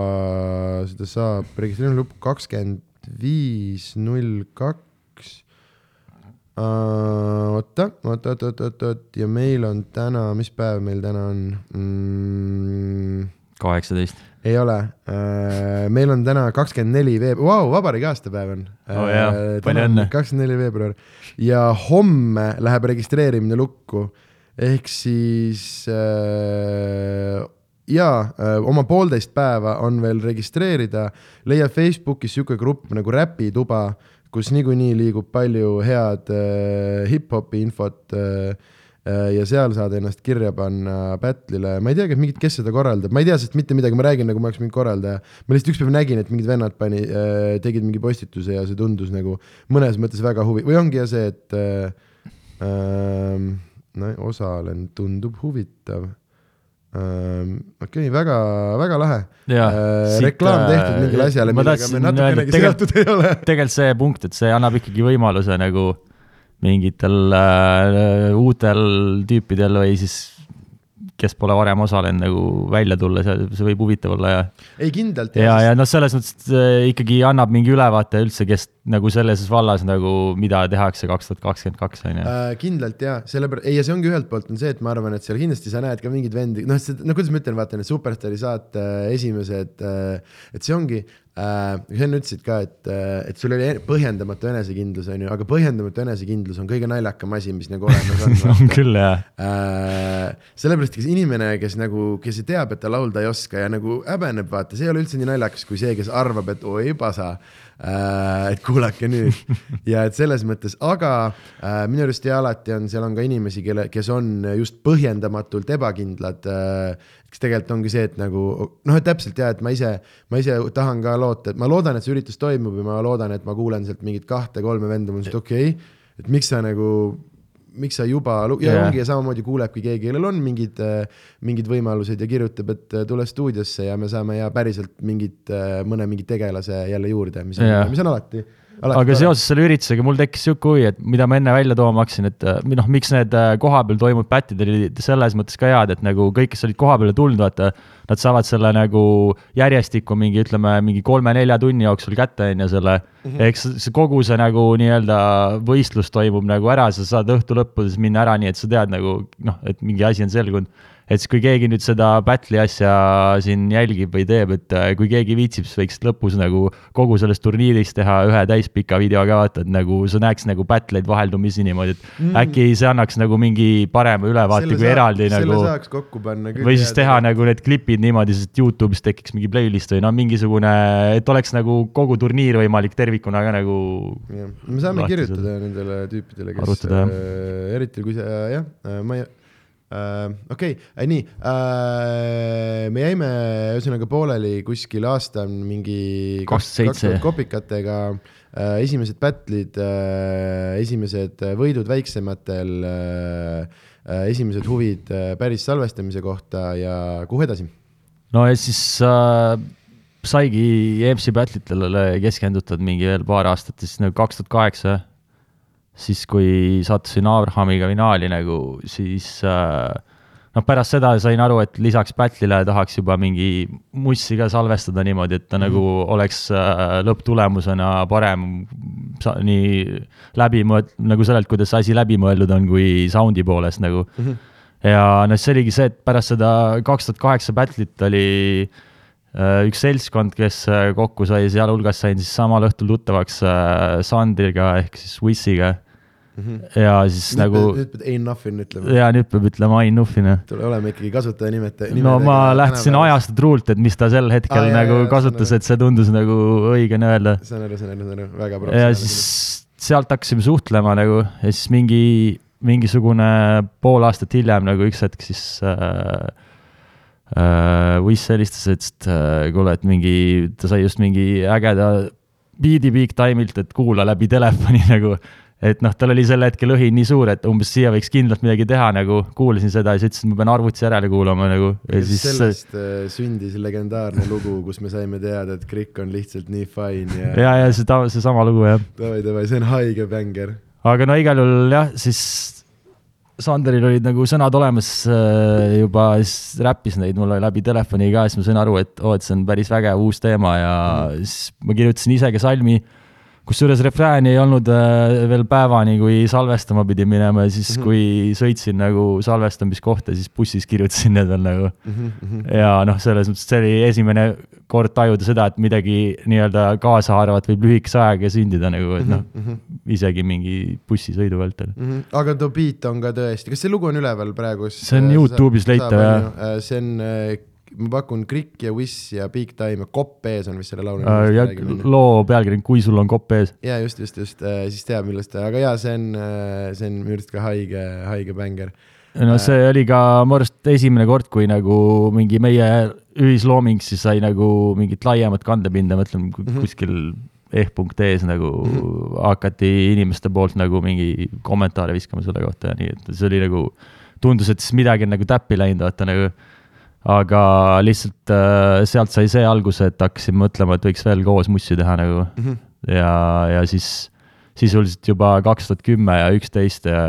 seda saab, registreerimine lõpeb kakskümmend viis, null kaks Uh, oota, oot, oot, oot, oot, oot ja meil on täna, mis päev meil täna on mm,? kaheksateist. ei ole uh,, meil on täna kakskümmend neli veebruar, vau, vabariigi aastapäev on. Palju õnne. kakskümmend neli veebruar ja homme läheb registreerimine lukku, ehk siis uh, jaa uh,, oma poolteist päeva on veel registreerida, leia Facebookis sihuke grupp nagu Räpituba kus niikuinii liigub palju head äh, hip-hopi infot äh, äh, ja seal saad ennast kirja panna battle'ile, ma ei teagi, mingit, kes seda korraldab, ma ei tea sellest mitte midagi, ma räägin nagu ma oleks mingi korraldaja. ma lihtsalt ükspäev nägin, et mingid vennad pani äh,, tegid mingi postituse ja see tundus nagu mõnes mõttes väga huvi-, või ongi jah see, et äh, äh, no osalen, tundub huvitav ähm,. Okei okay,, väga, väga lahe. Reklaam tehtud äh, mingile asjale, millega tahtsin me natukenegi seotud ei ole. tegelikult see punkt, et see annab ikkagi võimaluse nagu mingitel äh, uutel tüüpidel või siis kes pole varem osalenud nagu välja tulla, see, see võib huvitav olla ja ei kindlalt ja, ja noh, selles mõttes äh, ikkagi annab mingi ülevaate üldse, kes nagu selles vallas nagu, mida tehakse kaks tuhat kakskümmend kaks on ju. Äh, kindlalt jaa, sellepärast, ei ja see ongi ühelt poolt on see, et ma arvan, et seal kindlasti sa näed ka mingeid vendi, noh, no kuidas ma ütlen, vaata need Superstaari saate esimesed, et see ongi äh,, sa enne ütlesid ka, et, et sul oli põhjendamatu enesekindlus, on ju, aga põhjendamatu enesekindlus on kõige naljakam asi, mis nagu olemas on on küll jah. Äh, sellepärast, inimene, kes nagu, kes teab, et ta laulda ei oska ja nagu häbeneb, vaata, see ei ole üldse nii naljakas kui see, kes arvab, et oi pasa äh,, et kuulake nüüd. Ja et selles mõttes, aga äh, minu arust ja alati on, seal on ka inimesi, kelle, kes on just põhjendamatult ebakindlad äh, kes tegelikult ongi see, et nagu noh, et täpselt ja et ma ise, ma ise tahan ka loota, et ma loodan, et see üritus toimub ja ma loodan, et ma kuulen sealt mingit kahte-kolme venda, ma ütlen, et okei. Okay,, et miks sa nagu miks sa juba ja yeah. ongi ja samamoodi kuulebki keegi, kellel on mingid, mingid võimalused ja kirjutab, et äh, tule stuudiosse ja me saame ja päriselt mingit, mõne mingi tegelase jälle juurde, mis on Jaa. mis on alati aga seoses selle üritusega mul tekkis sihuke huvi, et mida ma enne välja tooma hakkasin, et äh, noh, miks need äh, kohapeal toimunud pätid olid selles mõttes ka head, et nagu kõik, kes olid kohapeale tulnud, vaata, nad saavad selle nagu järjestikku mingi, ütleme, mingi kolme-nelja tunni jooksul kätte, on ju, selle mm. -hmm. eks see kogu see nagu nii-öelda võistlus toimub nagu ära, sa saad õhtu lõppudes minna ära, nii et sa tead nagu noh, et mingi asi on selgunud et siis, kui keegi nüüd seda battle'i asja siin jälgib või teeb, et äh, kui keegi viitsib, siis võiks lõpus nagu kogu sellest turniirist teha ühe täispika video ka vaata, et nagu sa näeks nagu battle'eid vaheldumisi niimoodi, et mm. äkki see annaks nagu mingi parema ülevaate Selle kui saa- eraldi selle nagu saaks kokku panna küll või siis teha tegelikult- nagu need klipid niimoodi, sest Youtube'is tekiks mingi playlist või no mingisugune, et oleks nagu kogu turniir võimalik tervikuna ka nagu jah, me saame lahti kirjutada nendele tüüpidele, kes jah. äh, eriti kui see jah äh,, ma ei okei okay,, nii äh,, me jäime ühesõnaga pooleli kuskil aasta mingi 27. kopikatega äh, esimesed battle'id äh,, esimesed võidud väiksematel äh,, äh, esimesed huvid äh, päris salvestamise kohta ja kuhu edasi? no ja siis äh, saigi EMC Battle'itele keskendutud mingi veel paar aastat siis nagu kaks tuhat kaheksa, siis kui sattusin Abrahamiga finaali nagu, siis äh, noh, pärast seda sain aru, et lisaks Battle'ile tahaks juba mingi mussi ka salvestada niimoodi, et ta mm -hmm. nagu oleks äh, lõpptulemusena parem sa, nii läbimõeld-, nagu sellelt, kuidas asi läbi mõeldud on, kui sound'i poolest nagu mm. -hmm. ja noh, see oligi see, et pärast seda kaks tuhat kaheksa Battle'it oli äh, üks seltskond, kes äh, kokku sai, sealhulgas sain siis samal õhtul tuttavaks äh, Sandriga ehk siis Wissiga mm. -hmm. ja siis nüüd nagu nüüd pead Ein Nuffin ütlema, ja nüüd peab ütlema Ain Nuffina. tule oleme ikkagi kasutajanimete. no ma lähtusin. ajast truult, et mis ta sel hetkel ah, nagu jaa, kasutas, saan aru. et see tundus nagu õigene öelda. saan aru, saan aru, saan aru, väga ja professionaalne. siis sealt hakkasime suhtlema nagu ja siis mingi, mingisugune pool aastat hiljem nagu üks hetk siis äh, äh, Wiss helistas, ütles, et äh, kuule, et mingi, ta sai just mingi ägeda biidi Big Time'ilt, et kuula läbi telefoni nagu. Et noh, tal oli sel hetkel õhin nii suur, et umbes siia võiks kindlalt midagi teha nagu, kuulasin seda ja siis ütlesin, et ma pean arvutis järele kuulama nagu. ja siis. sellest äh, sündis legendaarne lugu, kus me saime teada, et Krikk on lihtsalt nii fine ja. ja, ja see, seesama lugu jah. Davai, davai, see on haige bänger. aga no igal juhul jah, siis Sanderil olid nagu sõnad olemas äh, juba, siis räppis neid mulle läbi telefoni ka, siis ma sain aru, et oo oh,, et see on päris vägev uus teema ja mm. siis ma kirjutasin ise ka salmi kusjuures refrääni ei olnud äh, veel päevani, kui salvestama pidi minema ja siis mm, -hmm. kui sõitsin nagu salvestamiskohta, siis bussis kirjutasin need veel nagu mm. -hmm. ja noh, selles mõttes see oli esimene kord tajuda seda, et midagi nii-öelda kaasaarvat võib lühikese ajaga sündida nagu, et noh mm -hmm., isegi mingi bussisõidu vältel mm. -hmm. aga too beat on ka tõesti, kas see lugu on üleval praegu? see on Youtube'is leitav jah. Äh, see on äh, ma pakun Krikk ja Wiss ja Big Time ja Kopp ees on vist selle laulu uh,. ja loo pealkiri on Kui sul on kopp ees. ja just, just, just uh, siis teab, millest, aga jaa, see on uh,, see on minu arust ka haige, haige bängar. no see uh, oli ka mu arust esimene kord, kui nagu mingi meie ühislooming siis sai nagu mingit laiemat kandepinda, ma ütlen mm -hmm. kuskil ehk.ee-s nagu mm -hmm. hakati inimeste poolt nagu mingi kommentaare viskama selle kohta ja nii, et see oli nagu, tundus, et siis midagi on nagu täppi läinud, vaata nagu aga lihtsalt äh, sealt sai see alguse, et hakkasin mõtlema, et võiks veel koos mussi teha nagu mm. -hmm. ja, ja siis sisuliselt juba kaks tuhat kümme ja üksteist ja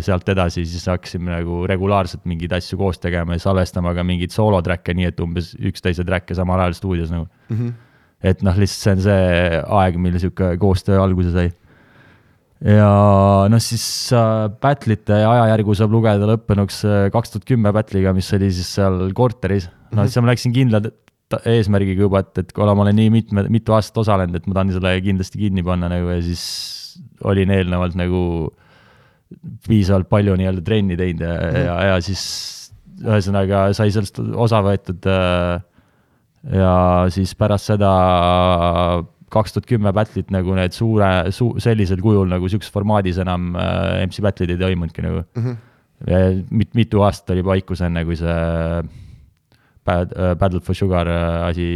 sealt edasi siis hakkasime nagu regulaarselt mingeid asju koos tegema ja salvestama ka mingeid soolotrack'e, nii et umbes üksteise track'e samal ajal stuudios nagu mm. -hmm. et noh, lihtsalt see on see aeg, mil sihuke koostöö alguse sai ja noh, siis äh, Battle'ite ajajärgu saab lugeda lõppenuks äh, kaks tuhat kümme Battle'iga, mis oli siis seal korteris. no mhm. siis ma läksin kindla eesmärgiga juba, et, et kuna ma olen nii mitme, mitu aastat osalenud, et ma tahan selle kindlasti kinni panna nagu ja siis olin eelnevalt nagu piisavalt palju nii-öelda trenni teinud ja ja, ja siis ühesõnaga sai sellest osa võetud äh, ja siis pärast seda kaks tuhat kümme battle'it nagu need suure su,, sellisel kujul nagu sihukeses formaadis enam äh, MC battle'id ei toimunudki nagu mm. -hmm. mit, mitu aastat oli vaikus enne, kui see Bad, uh, Battle for Sugar äh, asi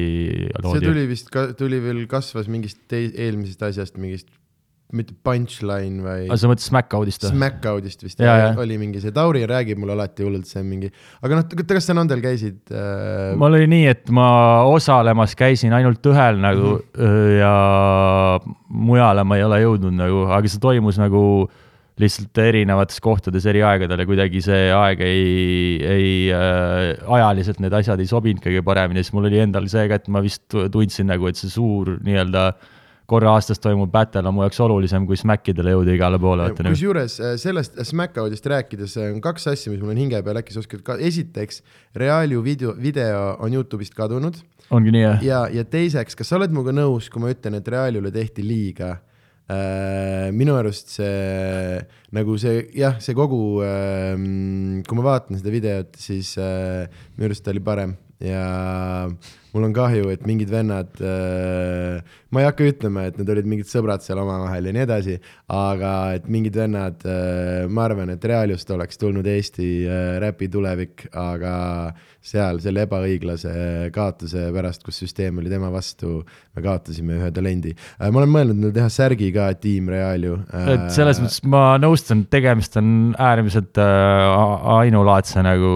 loodi. see tuli vist, tuli veel, kasvas mingist tei-, eelmisest asjast, mingist mitte punchline või. sa mõtled Smackoutist või? Smackoutist vist ja, ja. oli mingi see, Tauri räägib mulle alati hullult, see on mingi, aga noh, kas sa nendel käisid äh...? mul oli nii, et ma osalemas käisin ainult ühel nagu mm -hmm. ja mujale ma ei ole jõudnud nagu, aga see toimus nagu lihtsalt erinevates kohtades eri aegadel ja kuidagi see aeg ei, ei äh,, ajaliselt need asjad ei sobinud kõige paremini, siis mul oli endal see ka, et ma vist tundsin nagu, et see suur nii-öelda äh, korra aastas toimuv battle on mu jaoks olulisem kui Smackidele jõuda igale poole. kusjuures äh, sellest Smackoutist rääkides äh, on kaks asja, mis mul on hinge peal, äkki sa oskad ka, esiteks, Realu video, video on Youtube'ist kadunud. ongi nii, jah? ja, ja teiseks, kas sa oled minuga nõus, kui ma ütlen, et Realule tehti liiga äh,? minu arust see nagu see jah, see kogu kui ma vaatan seda videot, siis minu arust ta oli parem ja mul on kahju, et mingid vennad äh,, ma ei hakka ütlema, et need olid mingid sõbrad seal omavahel ja nii edasi, aga et mingid vennad äh,, ma arvan, et Reaalist oleks tulnud Eesti äh, räpi tulevik, aga seal selle ebaõiglase kaotuse pärast, kus süsteem oli tema vastu, me kaotasime ühe talendi äh,. ma olen mõelnud teha särgi ka Tiim Reaalju äh,. et selles mõttes ma nõustun, tegemist on äärmiselt äh, ainulaadse nagu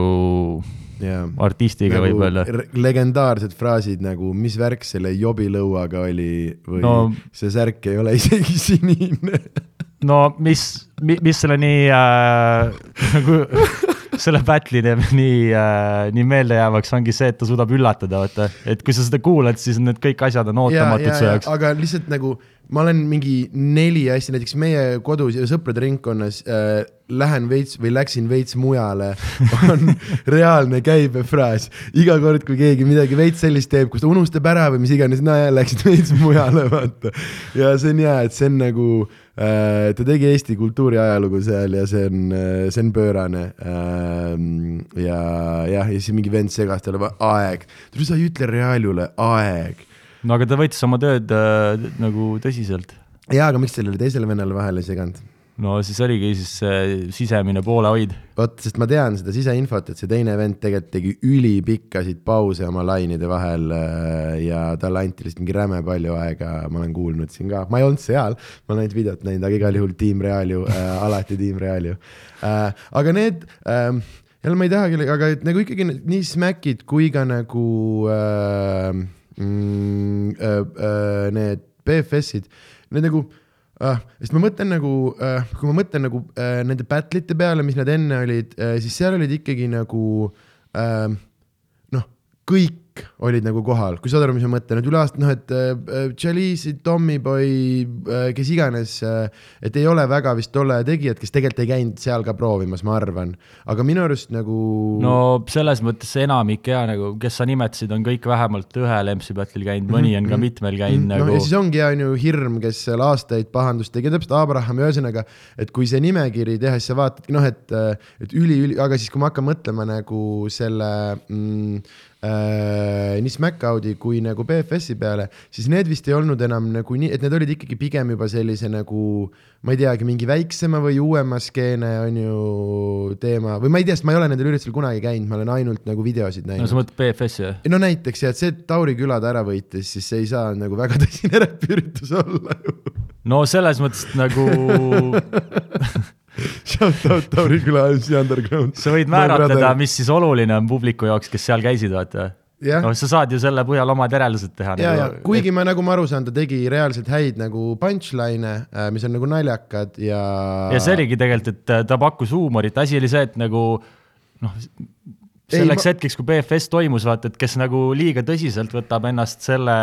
yeah. artistiga nagu võib-olla. legendaarsed fraasid nagu, mis värk selle jobilõuaga oli või no, see särk ei ole isegi sinine no mis, mis selle nii äh, nagu selle battle'i teeb nii äh,, nii meeldejäävaks, ongi see, et ta suudab üllatada, vaata. et kui sa seda kuulad, siis need kõik asjad on ootamatud su jaoks. aga lihtsalt nagu ma olen mingi neli asja, näiteks meie kodus ja sõprade ringkonnas äh, lähen veits või läksin veits mujale, on reaalne käibefraas. iga kord, kui keegi midagi veits sellist teeb, kus ta unustab ära või mis iganes, no ja läksid veits mujale, vaata. ja see on hea, et see on nagu ta tegi Eesti kultuuri ajalugu seal ja see on äh,, see on pöörane äh,. ja jah, ja siis mingi vend segas talle, aeg, sa ei ütle Reaalule aeg no aga ta võttis oma tööd äh, nagu tõsiselt. jaa, aga miks sellele teisele vennale vahele ei seganud? No siis oligi siis sisemine poolehoid. vot, sest ma tean seda siseinfot, et see teine vend tegelikult tegi ülipikkasid pause oma lainide vahel äh, ja talle anti lihtsalt mingi räme palju aega, ma olen kuulnud siin ka, ma ei olnud seal, ma olen ainult videot näinud, aga igal juhul tiim Real ju äh,, alati tiim Real ju äh,. aga need äh, jälle ma ei taha kellega, aga et nagu ikkagi nii Smackid kui ka nagu äh, mm, äh, äh, need BFS-id, need nagu äh,, sest ma mõtlen nagu äh,, kui ma mõtlen nagu äh, nende battle'ite peale, mis nad enne olid äh,, siis seal olid ikkagi nagu äh, noh, kõik olid nagu kohal, kui saad aru, mis ma mõtlen, et üle aasta noh, et äh, Chalice'i, Tommyboy äh,, kes iganes äh,, et ei ole väga vist tolle tegijad, kes tegelikult ei käinud seal ka proovimas, ma arvan. aga minu arust nagu. no selles mõttes enamik ja nagu, kes sa nimetasid, on kõik vähemalt ühel MC battle'il käinud, mõni on ka Mhm. mitmel käinud mm, nagu no ja siis ongi on ju hirm, kes seal aastaid pahandust tegi, täpselt Abraham, ühesõnaga, et kui see nimekiri teha, siis sa vaatadki noh, et, et üli-üli, aga siis, kui ma hakkan mõtlema nagu selle mm, äh, nii SmackOuti kui nagu BFS-i peale, siis need vist ei olnud enam nagu nii, et need olid ikkagi pigem juba sellise nagu ma ei teagi, mingi väiksema või uuema skeene on ju teema või ma ei tea, sest ma ei ole nendel üritustel kunagi käinud, ma olen ainult nagu videosid no näinud sa mõtled BFS-i või? no näiteks ja et see, et Tauri küla ta ära võitis, siis see ei saa nagu väga tõsine räpiüritus olla ju. no selles mõttes nagu Shout out Tauri küla MC Underground. sa võid määratleda, mis siis oluline on publiku jaoks, kes seal käisid, vaata. jah, noh, sa saad ju selle põhjal omad järeldused teha. ja, ja nagu, kuigi ma nagu ma aru saan, ta tegi reaalselt häid nagu punchline'e, mis on nagu naljakad ja. ja see oligi tegelikult, et äh, ta pakkus huumorit, asi oli see, et nagu noh, selleks ma... hetkeks, kui BFS toimus, vaata, et kes nagu liiga tõsiselt võtab ennast selle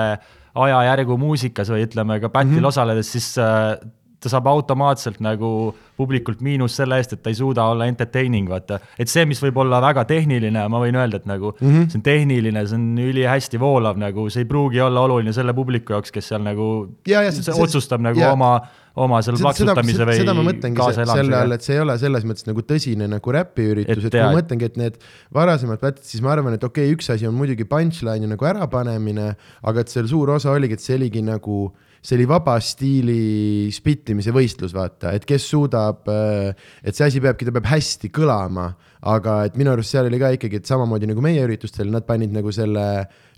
ajajärgu muusikas või ütleme ka battle'il mm -hmm. osaledes, siis äh, ta saab automaatselt nagu publikult miinus selle eest, et ta ei suuda olla entertaining, vaata. et see, mis võib olla väga tehniline, ma võin öelda, et nagu mm -hmm. see on tehniline, see on ülihästi voolav, nagu see ei pruugi olla oluline selle publiku jaoks, kes seal nagu Ja, ja, see, see- see, otsustab nagu ja. oma, oma selle plaksutamise või seda ma mõtlengi se- selle all, et see ei ole selles mõttes nagu tõsine nagu räpiüritus, Et et ma mõtlengi, et need varasemad battle'id, siis ma arvan, et okei okay,, üks asi on muidugi punchline'i nagu ärapanemine, aga et seal suur osa oligi, et see oligi nagu see oli vaba stiili spittimise võistlus, vaata, et kes suudab, et see asi peabki, ta peab hästi kõlama, aga et minu arust seal oli ka ikkagi, et samamoodi nagu meie üritustel, nad panid nagu selle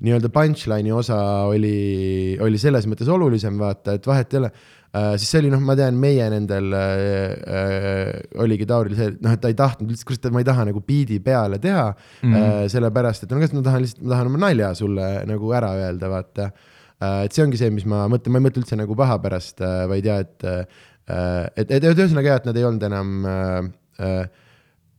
nii-öelda punchline'i osa oli, oli selles mõttes olulisem, vaata, et vahet ei ole äh, siis see oli noh, ma tean, meie nendel äh, äh, oligi Tauril see, et noh, et ta ei tahtnud üldse, kurat, ma ei taha nagu biidi peale teha mm, -hmm. äh, sellepärast et no kas ma tahan lihtsalt, ma tahan oma nalja sulle nagu ära öelda, vaata äh, et see ongi see, mis ma mõtlen, ma ei mõtle üldse nagu paha pärast äh,, vaid ja et äh, et, et, et ühesõnaga jah, et nad ei olnud enam äh, äh,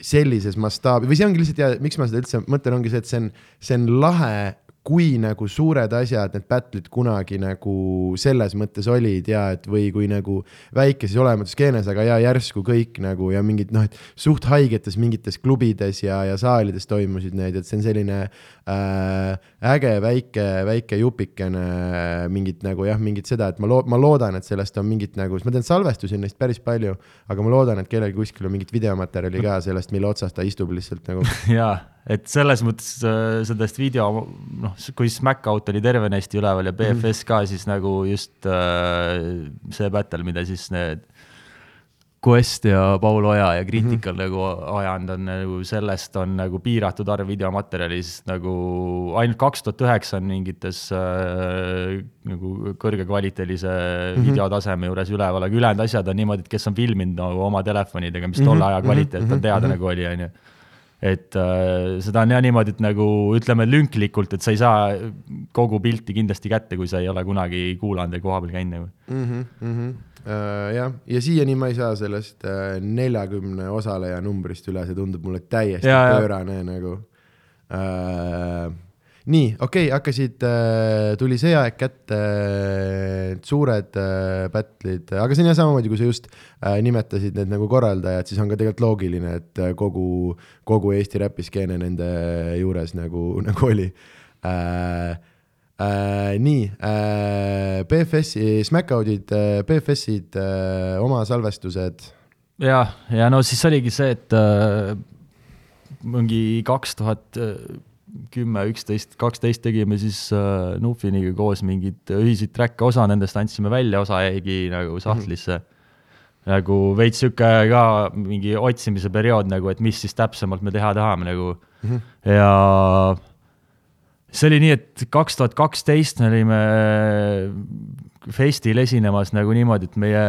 sellises mastaabi või see ongi lihtsalt ja miks ma seda üldse mõtlen, ongi see, et see on, see on lahe kui nagu suured asjad, need battle'id kunagi nagu selles mõttes olid ja et või kui nagu väikeses olematus skeenes, aga ja järsku kõik nagu ja mingid noh, et suht haigetes mingites klubides ja, ja saalides toimusid need, et see on selline äh, äge väike, väike jupikene mingit nagu jah, mingit seda, et ma loo-, ma loodan, et sellest on mingit nagu, sest ma tean salvestusi on neist päris palju, aga ma loodan, et kellelgi kuskil on mingit videomaterjali ka sellest, mille otsas ta istub lihtsalt nagu jaa, et selles mõttes äh, sellest video, noh, kui SmackOut oli tervenisti üleval ja BFS ka, siis nagu just äh, see battle, mida siis need Quest ja Paul Oja ja Critical mm -hmm. nagu ajanud on nagu sellest on nagu piiratud arv videomaterjali, sest nagu ainult kaks tuhat üheksa on mingites äh, nagu kõrgekvaliteedilise mm -hmm. videotaseme juures üleval, aga ülejäänud asjad on niimoodi, et kes on filminud nagu oma telefonidega, mis tolle aja kvaliteet on teada nagu oli, on ju et äh, seda on jah niimoodi, et nagu ütleme lünklikult, et sa ei saa kogu pilti kindlasti kätte, kui sa ei ole kunagi kuulanud ja kohapeal käinud nagu. mm. -hmm, mm -hmm. Uh, jah, ja siiani ma ei saa sellest neljakümne uh, osaleja numbrist üle, see tundub mulle täiesti ja, Ja, ja. pöörane nagu uh, nii, okei okay,, hakkasid uh,, tuli see aeg kätte uh,, suured uh, battle'id, aga see on jah samamoodi, kui sa just nimetasid need nagu korraldajad, siis on ka tegelikult loogiline, et kogu, kogu Eesti räpiskeene nende juures nagu, nagu oli uh, Uh, nii uh,, BFS-i, SmackOutid BFS-id uh, oma salvestused. ja, ja no siis oligi see, et äh, mingi kaks tuhat kümme, üksteist, kaksteist tegime siis äh, Nufiniga koos mingeid ühiseid track'e, osa nendest andsime välja, osa jäigi nagu sahtlisse. nagu veits sihuke ka mingi otsimise periood nagu, et mis siis täpsemalt me teha tahame nagu mm. -hmm. ja see oli nii, et kaks tuhat kaksteist me olime festil esinemas nagu niimoodi, et meie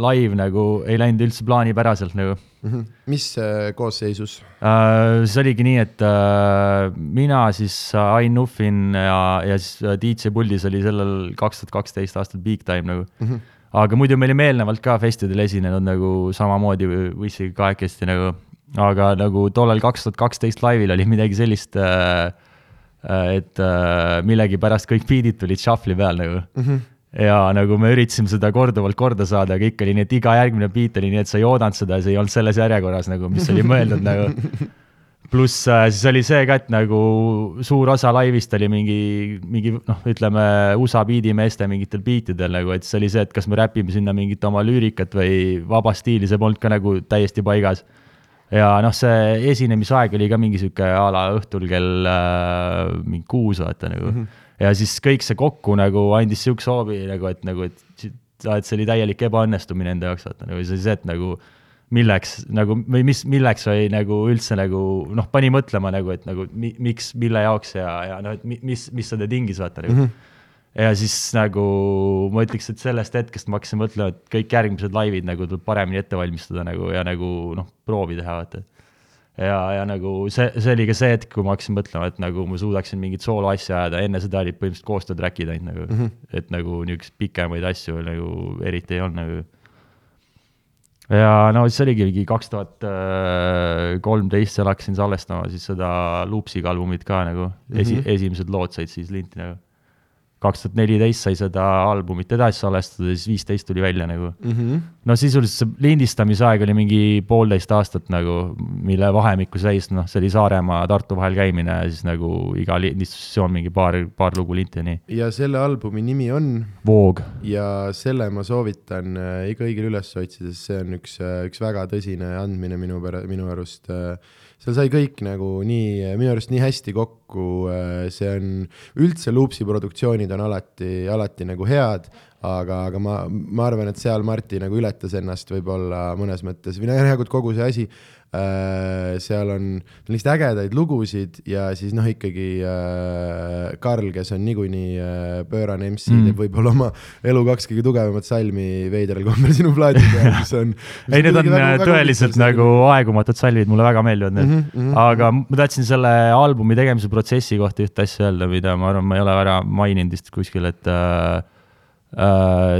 live nagu ei läinud üldse plaanipäraselt nagu mm. -hmm. mis äh, koosseisus uh,? see oligi nii, et uh, mina siis uh, Ain Nuffin ja, ja siis DJ puldis oli sellel kaks tuhat kaksteist aastal Big Time nagu mm. -hmm. aga muidu me olime eelnevalt ka festidel esinenud nagu samamoodi Wissiga kahekesti nagu, aga nagu tollel kaks tuhat kaksteist laivil oli midagi sellist uh, et äh, millegipärast kõik beat'id tulid shuffle'i peal nagu mm. -hmm ja nagu me üritasime seda korduvalt korda saada, aga ikka oli nii, et iga järgmine beat oli nii, et sa ei oodanud seda ja see ei olnud selles järjekorras nagu, mis oli mõeldud nagu. pluss äh, siis oli see ka, et nagu suur osa laivist oli mingi, mingi noh, ütleme USA biidimeeste mingitel beatidel nagu, et siis oli see, et kas me räpime sinna mingit oma lüürikat või vaba stiili, see polnud ka nagu täiesti paigas. Ja noh, see esinemisaeg oli ka mingi sihuke a la õhtul kell äh, mingi kuus vaata nagu mm. -hmm ja siis kõik see kokku nagu andis siukse hoobi nagu, et nagu, et, et see oli täielik ebaõnnestumine enda jaoks, vaata nagu see, see, et nagu milleks nagu või mis, milleks või nagu üldse nagu noh, pani mõtlema nagu, et nagu mi, miks, mille jaoks ja, ja noh, et mis, mis seda tingis, vaata nagu mm. -hmm. Ja siis nagu ma ütleks, et sellest hetkest ma hakkasin mõtlema, et kõik järgmised laivid nagu tuleb paremini ette valmistada nagu ja nagu noh, proovi teha, vaata ja, ja nagu see, see oli ka see hetk, kui ma hakkasin mõtlema, et nagu ma suudaksin mingit sooloasja ajada, enne seda olid põhimõtteliselt koostöötrack'id ainult nagu mm, -hmm. et nagu niisuguseid pikemaid asju nagu eriti ei olnud nagu. ja no siis oligi mingi kaks tuhat kolmteist, seal hakkasin salvestama siis seda Loopsiga albumit ka nagu esi mm, -hmm. esimesed lood said siis linti nagu kaks tuhat neliteist sai seda albumit edasi salvestada ja siis viisteist tuli välja nagu mm. -hmm. no sisuliselt see lindistamisaeg oli mingi poolteist aastat nagu, mille vahemikku seis, noh, see oli Saaremaa, Tartu vahel käimine ja siis nagu iga lindistussioon mingi paar, paar lugu linti ja nii. ja selle albumi nimi on? Voog. ja selle ma soovitan äh, iga õigel üles otsida, sest see on üks, äh, üks väga tõsine andmine minu pära-, minu arust äh, seal sai kõik nagu nii, minu arust nii hästi kokku, äh, see on, üldse Loopsi produktsioonid on alati, alati nagu head, aga, aga ma, ma arvan, et seal Marti nagu ületas ennast võib-olla mõnes mõttes. Või noh, järelikult kogu see asi seal on lihtsalt ägedaid lugusid ja siis noh, ikkagi äh, Karl, kes on niikuinii äh, pöörane MC mm., teeb võib-olla oma elu kaks kõige tugevamat salmi veidral kombel sinu plaadi peal, mis on ei, need on väga, tõeliselt väga nagu aegumatud salvid, mulle väga meeldivad need mm. -hmm, aga ma tahtsin selle albumi tegemise protsessi kohta ühte asja öelda, mida ma arvan, ma ei ole ära maininud vist kuskil, et äh,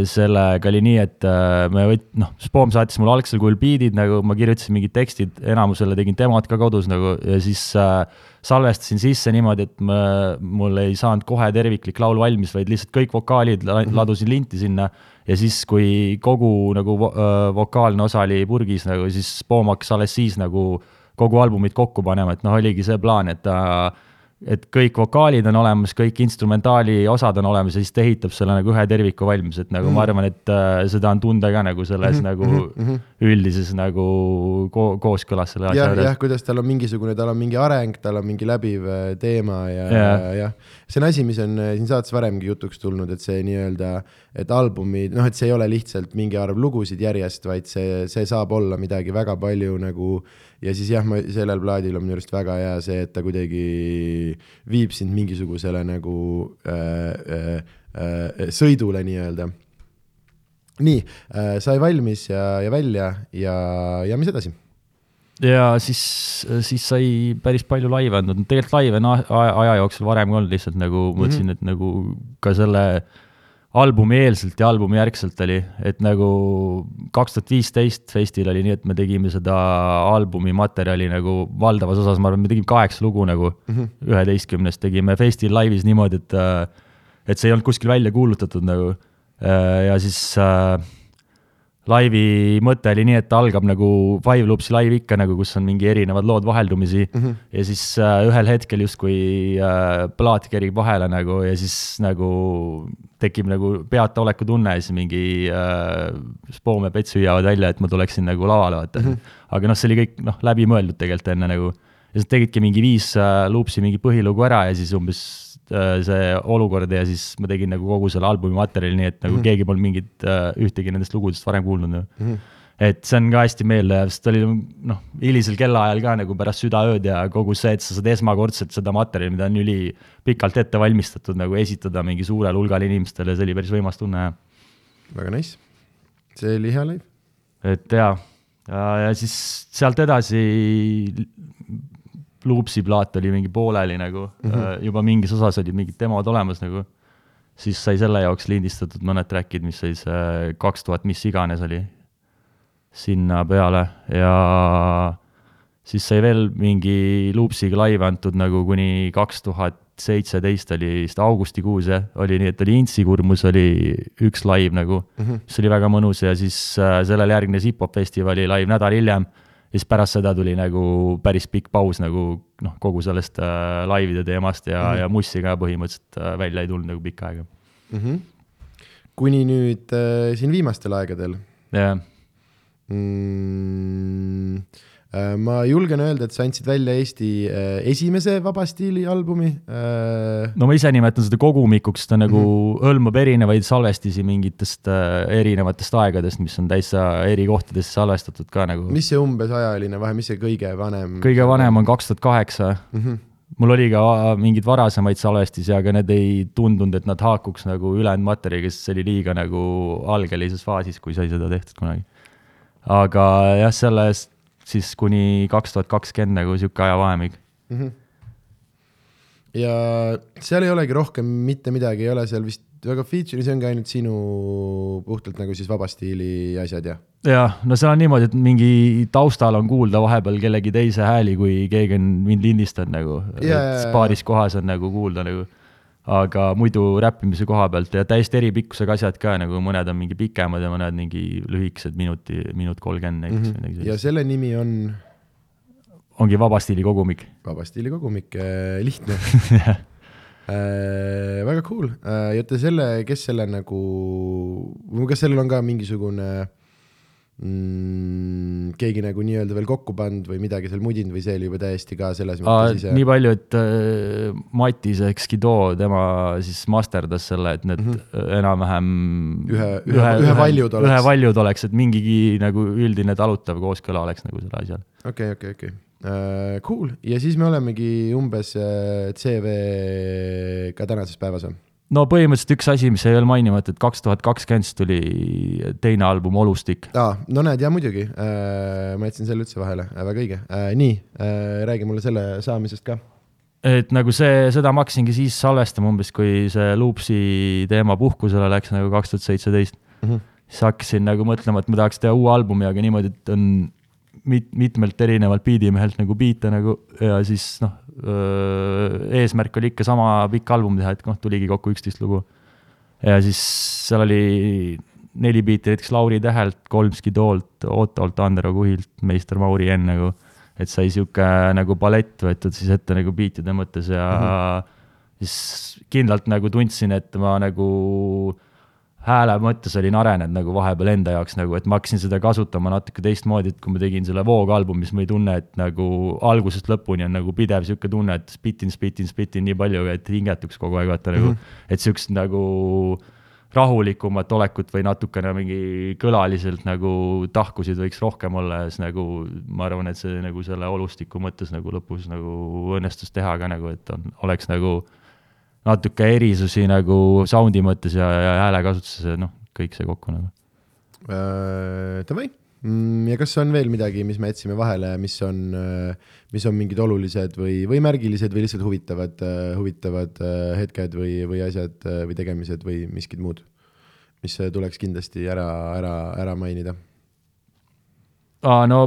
sellega oli nii, et uh, me võt-, noh, Spoom saatis mulle algsel kujul beat'id nagu, ma kirjutasin mingid tekstid, enamusele tegin demod ka kodus nagu ja siis uh, salvestasin sisse niimoodi, et ma, mul ei saanud kohe terviklik laul valmis, vaid lihtsalt kõik vokaalid mhm. ladusin linti sinna ja siis, kui kogu nagu vo vokaalne osa oli purgis nagu, siis Spoom hakkas alles siis nagu kogu albumit kokku panema, et noh, oligi see plaan, et ta uh, et kõik vokaalid on olemas, kõik instrumentaali osad on olemas ja siis ta ehitab selle nagu ühe terviku valmis, et nagu mm. ma arvan, et äh, seda on tunda ka nagu selles mm -hmm. nagu mm -hmm. üldises nagu ko kooskõlas selle asja juures. jah, kuidas tal on mingisugune, tal on mingi areng, tal on mingi läbiv äh, teema ja yeah., ja, see on asi, mis on äh, siin saates varemgi jutuks tulnud, et see nii-öelda, et albumi, noh, et see ei ole lihtsalt mingi arv lugusid järjest, vaid see, see saab olla midagi väga palju nagu ja siis jah, ma sellel plaadil on minu arust väga hea see, et ta kuidagi viib sind mingisugusele nagu äh, äh, äh, sõidule nii-öelda. nii äh,, sai valmis ja, ja välja ja, ja mis edasi? ja siis, siis sai päris palju laive andnud, tegelikult laive on aja, aja jooksul varem ka olnud, lihtsalt nagu mõtlesin mm, -hmm. et nagu ka selle äh, albumi eelselt ja albumi järgselt oli, et nagu kaks tuhat viisteist festil oli nii, et me tegime seda albumi materjali nagu valdavas osas, ma arvan, me tegime kaheksa lugu nagu mhm. üheteistkümnest mm -hmm. tegime festil laivis niimoodi, et et see ei olnud kuskil välja kuulutatud nagu ja siis äh, laivi mõte oli nii, et ta algab nagu Five Loopsi live ikka nagu, kus on mingi erinevad lood vaheldumisi mm. -hmm. ja siis äh, ühel hetkel justkui äh, plaat kerib vahele nagu ja siis nagu tekib nagu peataoleku tunne ja siis mingi äh, Spoom ja Pets hüüavad välja, et ma tuleksin nagu lavale, vaata mm. -hmm. aga noh, see oli kõik noh, läbimõeldud tegelikult enne nagu. ja siis tegidki mingi viis äh, Loopsi mingi põhilugu ära ja siis umbes see olukord ja siis ma tegin nagu kogu selle albumi materjali nii, et nagu mm -hmm. keegi polnud mingit, äh, ühtegi nendest lugudest varem kuulnud mm. -hmm. et see on ka hästi meeldejääv, sest oli noh, hilisel kellaajal ka nagu pärast südaööd ja kogu see, et sa saad esmakordselt seda materjali, mida on ülipikalt ette valmistatud, nagu esitada mingi suurele hulgale inimestele, see oli päris võimas tunne, jah. väga nice, see oli hea live. et jaa, ja, ja siis sealt edasi Loopsi plaat oli mingi pooleli nagu mm, -hmm. juba mingis osas olid mingid demod olemas nagu, siis sai selle jaoks lindistatud mõned track'id, mis oli see kaks tuhat mis iganes oli sinna peale ja siis sai veel mingi Loopsiga laive antud nagu kuni kaks tuhat seitseteist oli vist augustikuus jah, oli nii, et oli Intsikurmus oli üks live nagu mm, -hmm. mis oli väga mõnus ja siis äh, sellele järgnes hip-hop festivali live nädal hiljem. Ja siis pärast seda tuli nagu päris pikk paus nagu noh, kogu sellest äh, laivide teemast ja mm, -hmm. ja Mussi ka põhimõtteliselt äh, välja ei tulnud nagu pikka aega mm. -hmm. kuni nüüd äh, siin viimastel aegadel. jah yeah mm,? Äh, ma julgen öelda, et sa andsid välja Eesti äh, esimese vaba stiili albumi. Äh, no ma ise nimetan seda kogumikuks, ta nagu mm -hmm. hõlmab erinevaid salvestisi mingitest erinevatest aegadest, mis on täitsa eri kohtadesse salvestatud ka nagu. mis see umbes ajaline vahe, mis see kõige vanem? kõige vanem on kaks tuhat kaheksa mhm. mul oli ka mingeid varasemaid salvestisi, aga need ei tundunud, et nad haakuks nagu ülejäänud materjaliga, sest see oli liiga nagu algelises faasis, kui sai seda tehtud kunagi aga jah, sellest siis kuni kaks tuhat kakskümmend nagu sihuke ajavahemik mm. -hmm. ja seal ei olegi rohkem mitte midagi, ei ole seal vist väga feature'i, see ongi ainult sinu puhtalt nagu siis vaba stiili asjad, jah? jah, no seal on niimoodi, et mingi taustal on kuulda vahepeal kellegi teise hääli, kui keegi on mind lindistanud nagu yeah., et paaris kohas on nagu kuulda nagu aga muidu räppimise koha pealt ja täiesti eri pikkusega asjad ka, nagu mõned on mingi pikemad ja mõned mingi lühikesed, minuti, minut kolmkümmend näiteks mm. -hmm. ja selle nimi on? ongi Vaba stiili kogumik. vaba stiili kogumik äh,, lihtne äh, väga cool äh,, ja oota selle, kes selle nagu, kas sellel on ka mingisugune äh, mm, keegi nagu nii-öelda veel kokku pannud või midagi seal mudinud või see oli juba täiesti ka selles mõttes ise? nii palju, et äh, Matis ehk Skido, tema siis masterdas selle, et need mm -hmm. enam-vähem ühe, ühe, ühe, ühe valjud oleks. ühe valjud oleks, et mingigi nagu üldine talutav kooskõla oleks nagu sellel asjal. okei okay,, okei okay,, okei okay. Uh, cool ja siis me olemegi umbes äh, CV-ga tänases päevas või? No põhimõtteliselt üks asi, mis jäi veel mainimata, et kaks tuhat kakskümmend tuli teine album Olustik. aa, no näed, ja muidugi äh,, ma jätsin selle üldse vahele äh,, väga õige äh,. nii äh,, räägi mulle selle saamisest ka. et nagu see, seda ma hakkasingi siis salvestama umbes, kui see Loopsi teema puhkusele läks nagu kaks tuhat seitseteist. Mhm. siis hakkasin nagu mõtlema, et ma tahaks teha uue albumi, aga niimoodi, et on mit-, mitmelt erinevalt biidimehelt nagu biite nagu ja siis noh, eesmärk oli ikka sama pikk album teha, et noh, tuligi kokku üksteist lugu. ja siis seal oli neli biiti näiteks Lauri Tähelt, kolm Skidolt, Ottolt, Andero Kuhilt, meister Mauri N nagu, et sai sihuke nagu palett võetud siis ette nagu biitide mõttes ja mm -hmm. siis kindlalt nagu tundsin, et ma nagu hääle mõttes olin arenenud nagu vahepeal enda jaoks nagu, et ma hakkasin seda kasutama natuke teistmoodi, et kui ma tegin selle Vogue-albumi, siis ma ei tunne, et nagu algusest lõpuni on nagu pidev sihuke tunne, et spitin, spitin, spitin nii palju, et hingetuks kogu aeg, vaata nagu mm, -hmm. et sihukest nagu rahulikumat olekut või natukene mingi kõlaliselt nagu tahkusid võiks rohkem olla ja siis nagu ma arvan, et see nagu selle olustiku mõttes nagu lõpus nagu õnnestus teha ka nagu, et on, oleks nagu natuke erisusi nagu sound'i mõttes ja, ja häälekasutuses, noh, kõik see kokku nagu äh,. Davai, mm, ja kas on veel midagi, mis me jätsime vahele, mis on, äh, mis on mingid olulised või, või märgilised või lihtsalt huvitavad, äh, huvitavad hetked või, või asjad või tegemised või miskid muud, mis tuleks kindlasti ära, ära, ära mainida? aa, no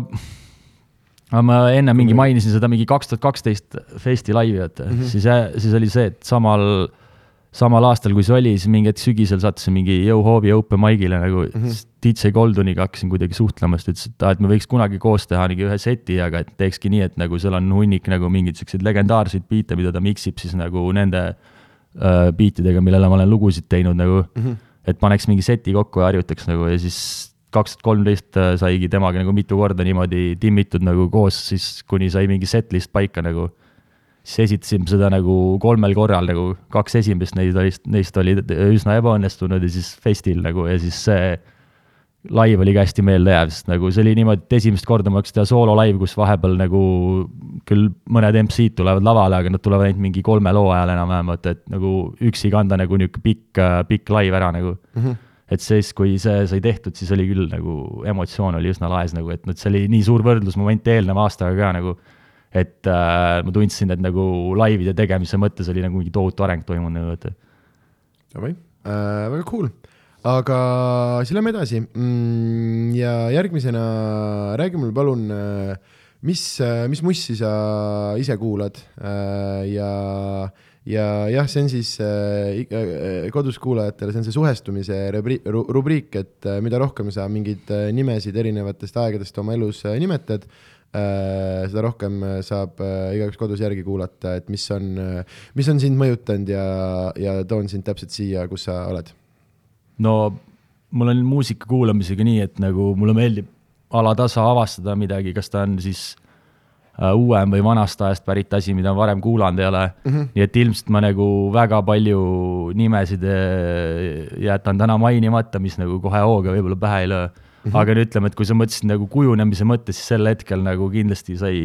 aga ma enne mingi mainisin seda mingi kaks tuhat kaksteist festi laivi, et mm -hmm. siis, siis oli see, et samal, samal aastal, kui see oli, siis mingi hetk sügisel sattusin mingi Yo-Hovi open mic'ile nagu mm -hmm. DJ Golduniga hakkasin kuidagi suhtlema, siis ta ütles, et aa, et me võiks kunagi koos teha mingi ühe seti, aga et teekski nii, et nagu seal on hunnik nagu mingeid siukseid legendaarseid biite, mida ta mix ib siis nagu nende äh, biitidega, millele ma olen lugusid teinud nagu mm. -hmm. et paneks mingi seti kokku ja harjutaks nagu ja siis kaks tuhat kolmteist äh, saigi temaga nagu mitu korda niimoodi timmitud nagu koos, siis kuni sai mingi setlist paika nagu. siis esitasime seda nagu kolmel korral nagu, kaks esimest neist olid, neist olid üsna ebaõnnestunud ja siis festil nagu ja siis see live oli ka hästi meeldejääv, sest nagu see oli niimoodi, et esimest korda ma hakkasin teha soolo-live, kus vahepeal nagu küll mõned MC-d tulevad lavale, aga nad tulevad ainult mingi kolme loo ajal enam-vähem, vaata, et nagu üksi kanda nagu niisugune pikk, pikk live ära nagu mm. -hmm. Et siis, kui see sai tehtud, siis oli küll nagu emotsioon oli üsna laes nagu, et noh, see oli nii suur võrdlusmoment eelneva aastaga ka nagu, et äh, ma tundsin, et nagu laive'ide tegemise mõttes oli nagu mingi tohutu areng toimunud nagu, et. Davai äh,, väga cool aga siis lähme edasi mm, ja järgmisena räägi mulle palun, äh, mis, äh, mis mussi sa ise kuulad äh, ja, ja jah, see on siis kodus kuulajatele, see on see suhestumise rubriik, et mida rohkem sa mingeid nimesid erinevatest aegadest oma elus nimetad, seda rohkem saab igaüks kodus järgi kuulata, et mis on, mis on sind mõjutanud ja, ja toon sind täpselt siia, kus sa oled. No mul on muusika kuulamisega nii, et nagu mulle meeldib alatasa avastada midagi, kas ta on siis uh, uuem või vanast ajast pärit asi, mida ma varem kuulanud ei ole mm. -hmm. nii et ilmselt ma nagu väga palju nimesid äh, jätan täna mainimata, mis nagu kohe hooga võib-olla pähe ei löö. -hmm. aga no ütleme, et kui sa mõtlesid nagu kujunemise mõttes, siis sel hetkel nagu kindlasti sai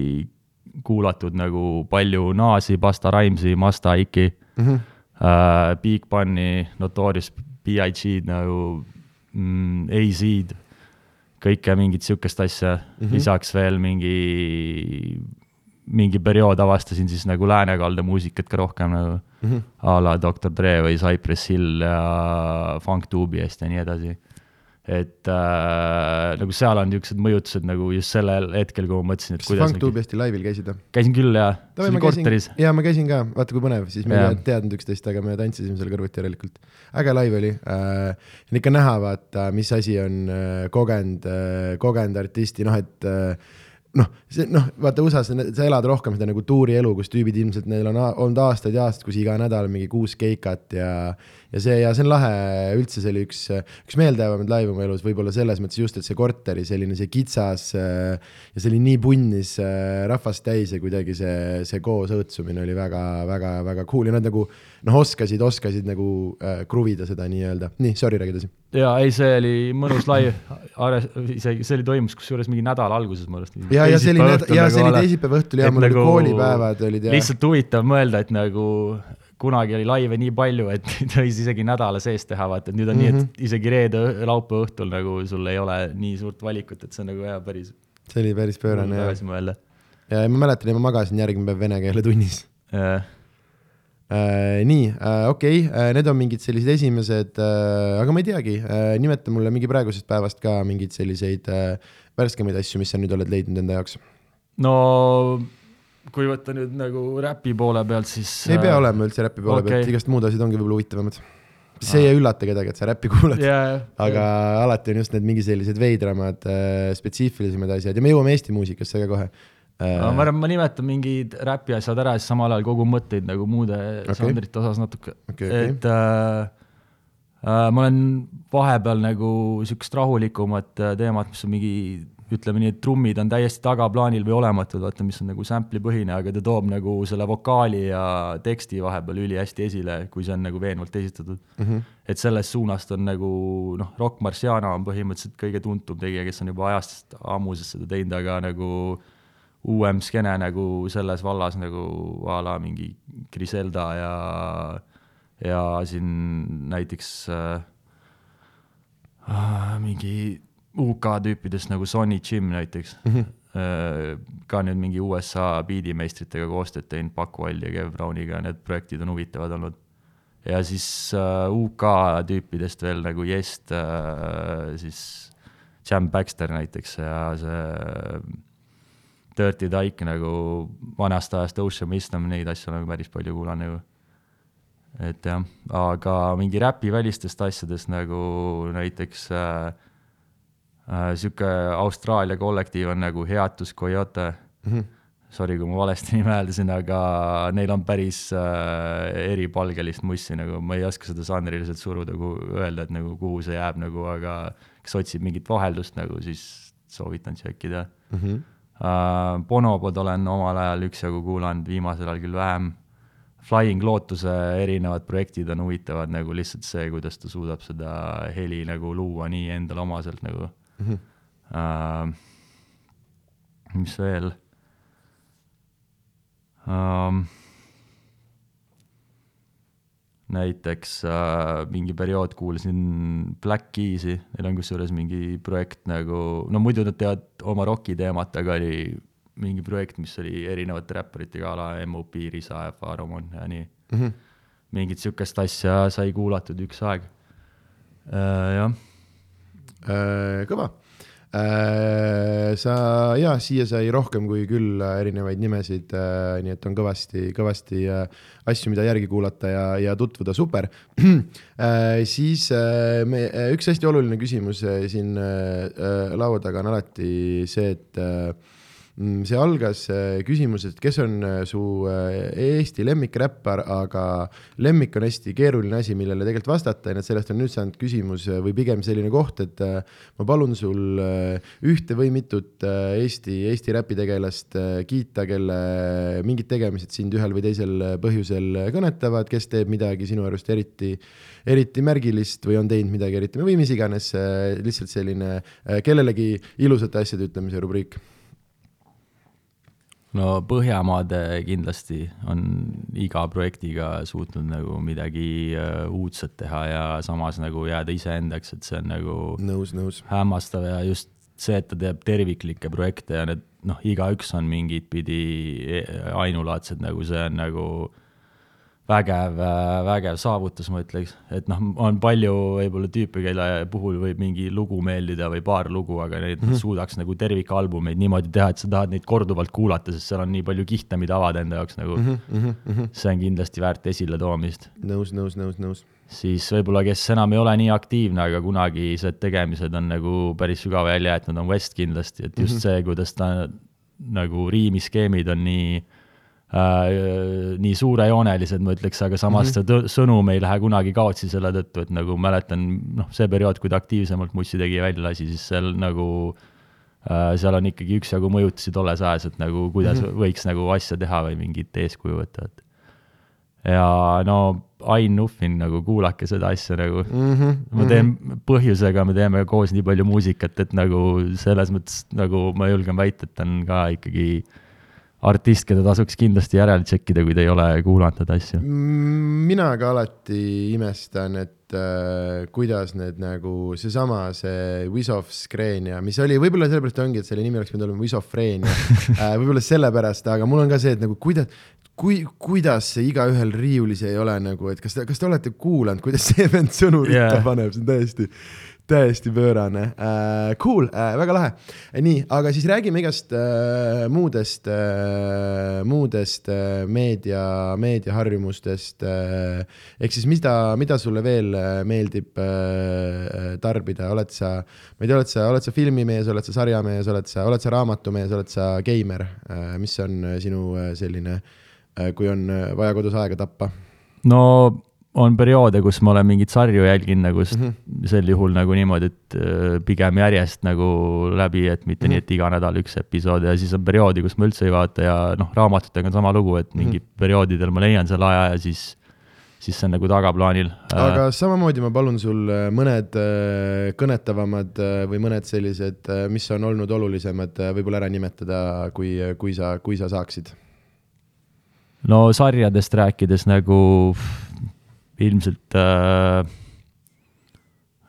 kuulatud nagu palju Naasi, Basta Rhymesi, Masta Iki mm, -hmm. uh, Big Bunny, Notorious BIG-d nagu mm, AZ-d, kõike mingit sihukest asja mm, -hmm. lisaks veel mingi, mingi periood avastasin siis nagu läänekalda muusikat ka rohkem nagu mm -hmm. a la Doktor Dre või Cypress Hill ja Funk Tubiest ja nii edasi et äh, nagu seal on niisugused mõjutused nagu just sellel hetkel, kui ma mõtlesin, et kuidas Funk Tube'i hästi laivil käisid või? käisin küll jaa, see oli korteris. jaa, ma käisin ka, vaata kui põnev, siis me ei teadnud üksteist, aga me tantsisime seal kõrvuti järelikult. äge laiv oli äh,, on ikka näha, vaata, mis asi on äh, kogenud äh,, kogenud artisti, noh et äh, noh, see noh, vaata USA-s sa elad rohkem seda nagu tuurielu, kus tüübid ilmselt, neil on olnud aastaid ja aastaid, kus iga nädal mingi kuus keikat ja ja see, ja see on lahe, üldse see oli üks, üks meeldejäävamaid laive mu elus, võib-olla selles mõttes just, et see korteri selline see kitsas ja see oli nii punnis äh, rahvast täis ja kuidagi see, see koos õõtsumine oli väga-väga-väga cool ja nad nagu noh, oskasid, oskasid nagu äh, kruvida seda nii-öelda. nii, sorry, räägi edasi. ja ei, see oli mõnus laiv, isegi see oli, toimus kusjuures mingi nädala alguses mu arust. ja, ja see oli, ja see oli teisipäeva õhtul ja mul nagu, koolipäevad olid ja. lihtsalt huvitav mõelda, et nagu kunagi oli laive nii palju, et võis isegi nädala sees teha, vaata, et nüüd on mm -hmm. nii, et mhm. isegi reede, laupäeva õhtul nagu sul ei ole nii suurt valikut, et see on nagu hea päris. see oli päris pöörane jah. tagasi mõelda. ja ma mäletan, ma magasin järgmine päev vene keele tunnis äh,. nii äh,, okei okay, äh,, need on mingid sellised esimesed äh,, aga ma ei teagi äh,, nimeta mulle mingi praegusest päevast ka mingeid selliseid äh, värskemaid asju, mis sa nüüd oled leidnud enda jaoks. no kui võtta nüüd nagu räpi poole pealt, siis. ei pea äh, olema üldse räpi poole okay. pealt, igast muud asjad ongi võib-olla huvitavamad. see ah. ei üllata kedagi, et sa räppi kuulad yeah,, aga yeah. alati on just need mingi sellised veidramad äh,, spetsiifilisemad asjad ja me jõuame Eesti muusikasse ka kohe äh,. ma arvan, ma nimetan mingid räpi asjad ära ja siis samal ajal kogu mõtteid nagu muude okay. žanrite osas natuke okay,, okay. et äh, äh, ma olen vahepeal nagu sihukest rahulikumat äh, teemat, mis on mingi ütleme nii, et trummid on täiesti tagaplaanil või olematud, vaata, mis on nagu sample'i põhine, aga ta toob nagu selle vokaali ja teksti vahepeal ülihästi esile, kui see on nagu veenvalt esitatud mm. -hmm. et sellest suunast on nagu noh, Rock Marciano on põhimõtteliselt kõige tuntum tegija, kes on juba ajast ammusest seda teinud, aga nagu uuem skeene nagu selles vallas nagu a la mingi Griselda ja, ja siin näiteks äh, äh, mingi UK tüüpidest nagu Sonny Jim näiteks mm, -hmm. ka nüüd mingi USA biidimeistritega koostööd teinud, Paku All ja Kev Browniga, need projektid on huvitavad olnud. ja siis äh, UK tüüpidest veel nagu Jest uh,, siis Jam Baxter näiteks ja see Dirty Dyke nagu vanast ajast Ocean Wisdom, neid asju olen päris palju kuulanud nagu. et jah, aga mingi räpi välistest asjadest nagu näiteks äh, äh, sihuke Austraalia kollektiiv on nagu Heatus Coyote mm. -hmm. Sorry, kui ma valesti nime hääldasin, aga neil on päris äh, eripalgelist mussi nagu, ma ei oska seda žanriliselt suruda, öelda, et nagu kuhu see jääb nagu, aga kes otsib mingit vaheldust nagu, siis soovitan tšekkida mm. -hmm. Uh, Bonobod olen omal ajal üksjagu kuulanud, viimasel ajal küll vähem Flying Lootuse erinevad projektid on huvitavad nagu lihtsalt see, kuidas ta suudab seda heli nagu luua nii endale omaselt nagu mm. -hmm. Uh, mis veel um,? näiteks äh, mingi periood kuulasin Black Keys'i, neil on kusjuures mingi projekt nagu, no muidu nad teevad oma roki teemat, aga oli mingi projekt, mis oli erinevate räpparitega a la MOP, Risa ja Faromon ja nii mm. -hmm. mingit sihukest asja sai kuulatud üks aeg äh,, jah. Kõva äh,. sa, jaa, siia sai rohkem kui küll erinevaid nimesid äh,, nii et on kõvasti, kõvasti äh, asju, mida järgi kuulata ja, ja tutvuda, super äh,. siis äh, me, üks hästi oluline küsimus äh, siin äh, laua taga on alati see, et äh, see algas äh, küsimusest, kes on äh, su äh, Eesti lemmikräppar, aga lemmik on hästi keeruline asi, millele tegelikult vastata ja et sellest on nüüd saanud küsimus või pigem selline koht, et ma palun sul ühte või mitut Eesti, Eesti räpitegelast kiita, kelle mingid tegemised sind ühel või teisel põhjusel kõnetavad, kes teeb midagi sinu arust eriti, eriti märgilist või on teinud midagi eriti või mis iganes, lihtsalt selline kellelegi ilusate asjade ütlemise rubriik no Põhjamaade kindlasti on iga projektiga suutnud nagu midagi uh, uudset teha ja samas nagu jääda iseendaks, et see on nagu nõus, nõus. hämmastav ja just see, et ta teeb terviklikke projekte ja need noh, igaüks on mingit pidi e-, ainulaadsed, nagu see on nagu vägev, vägev saavutus, ma ütleks, et noh, on palju võib-olla tüüpe, kelle puhul võib mingi lugu meeldida või paar lugu, aga neid mm -hmm. suudaks nagu tervikalbumeid niimoodi teha, et sa tahad neid korduvalt kuulata, sest seal on nii palju kihte, mida avada enda jaoks nagu mm. -hmm. see on kindlasti väärt esiletoomist. nõus, nõus, nõus, nõus. siis võib-olla, kes enam ei ole nii aktiivne, aga kunagised tegemised on nagu päris sügava jälje jätnud, on West kindlasti, et just mm -hmm. see, kuidas ta nagu riimiskeemid on nii äh, nii suurejoonelised, ma ütleks, aga samas mm -hmm. see sõnum ei lähe kunagi kaotsi selle tõttu, et nagu mäletan, noh, see periood, kui ta aktiivsemalt Mussi tegi ja välja lasi, siis seal nagu äh, seal on ikkagi üksjagu mõjutusi tolles ajas, et nagu kuidas mm -hmm. võiks nagu asja teha või mingit eeskuju võtta, et ja no Ain Nuffin, nagu kuulake seda asja nagu mm. -hmm, ma teen mm -hmm. põhjusega, me teeme koos nii palju muusikat, et nagu selles mõttes nagu ma julgen väita, et ta on ka ikkagi äh, artist, keda tasuks kindlasti järele tšekkida, kui te ei ole kuulanud teda asju? mina ka alati imestan, et äh, kuidas need nagu seesama, see Wisofskrenia, mis oli, võib-olla sellepärast ongi, et selle nimi oleks pidanud olema Wisofrenia äh, võib-olla sellepärast, aga mul on ka see, et nagu kuidas, kui, kuidas see igaühel riiulis ei ole nagu, et kas te, kas te olete kuulanud, kuidas see vend sõnu ritta yeah. paneb, see on täiesti täiesti pöörane uh,. Cool uh,, väga lahe. nii, aga siis räägime igast uh, muudest uh,, muudest uh, meedia, meediaharjumustest uh,. ehk siis mida, mida sulle veel meeldib uh, tarbida, oled sa, ma ei tea, oled sa, oled sa filmimees, oled sa sarjamees, oled sa, oled sa raamatumees, oled sa geimer uh,, mis on sinu selline kui on vaja kodus aega tappa? no on perioode, kus ma olen mingeid sarju jälginud nagu mm -hmm. sel juhul nagu niimoodi, et äh, pigem järjest nagu läbi, et mitte mm -hmm. nii, et iga nädal üks episood ja siis on perioodi, kus ma üldse ei vaata ja noh, raamatutega on sama lugu, et mingi mm -hmm. perioodidel ma leian selle aja ja siis siis see on nagu tagaplaanil. aga samamoodi ma palun sul äh, mõned äh, kõnetavamad või mõned sellised, mis on olnud olulisemad, võib-olla ära nimetada, kui, kui sa, kui sa saaksid? no sarjadest rääkides nagu ilmselt äh,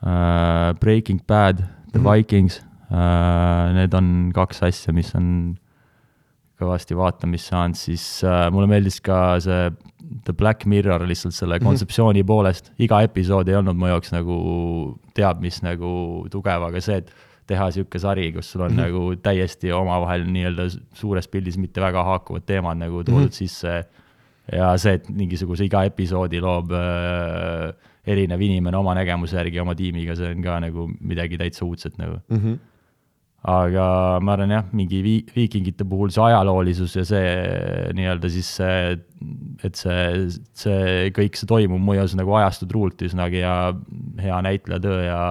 äh, Breaking Bad, The mm -hmm. Vikings äh,, need on kaks asja, mis on kõvasti vaatamist saanud, siis äh, mulle meeldis ka see The Black Mirror lihtsalt selle mhm. kontseptsiooni mm -hmm. poolest, iga episood ei olnud mu jaoks nagu teab mis nagu tugev, aga see, et teha niisugune sari, kus sul on mm -hmm. nagu täiesti omavahel nii-öelda suures pildis mitte väga haakuvad teemad nagu toodud mm -hmm. sisse ja see, et mingisuguse iga episoodi loob äh, erinev inimene oma nägemuse järgi oma tiimiga, see on ka nagu midagi täitsa uudset nagu mm. -hmm. aga ma arvan jah, mingi vii-, viikingite puhul see ajaloolisus ja see nii-öelda siis see, et see, see kõik see toimub mõjus nagu ajastu truult üsnagi ja hea näitlejatöö ja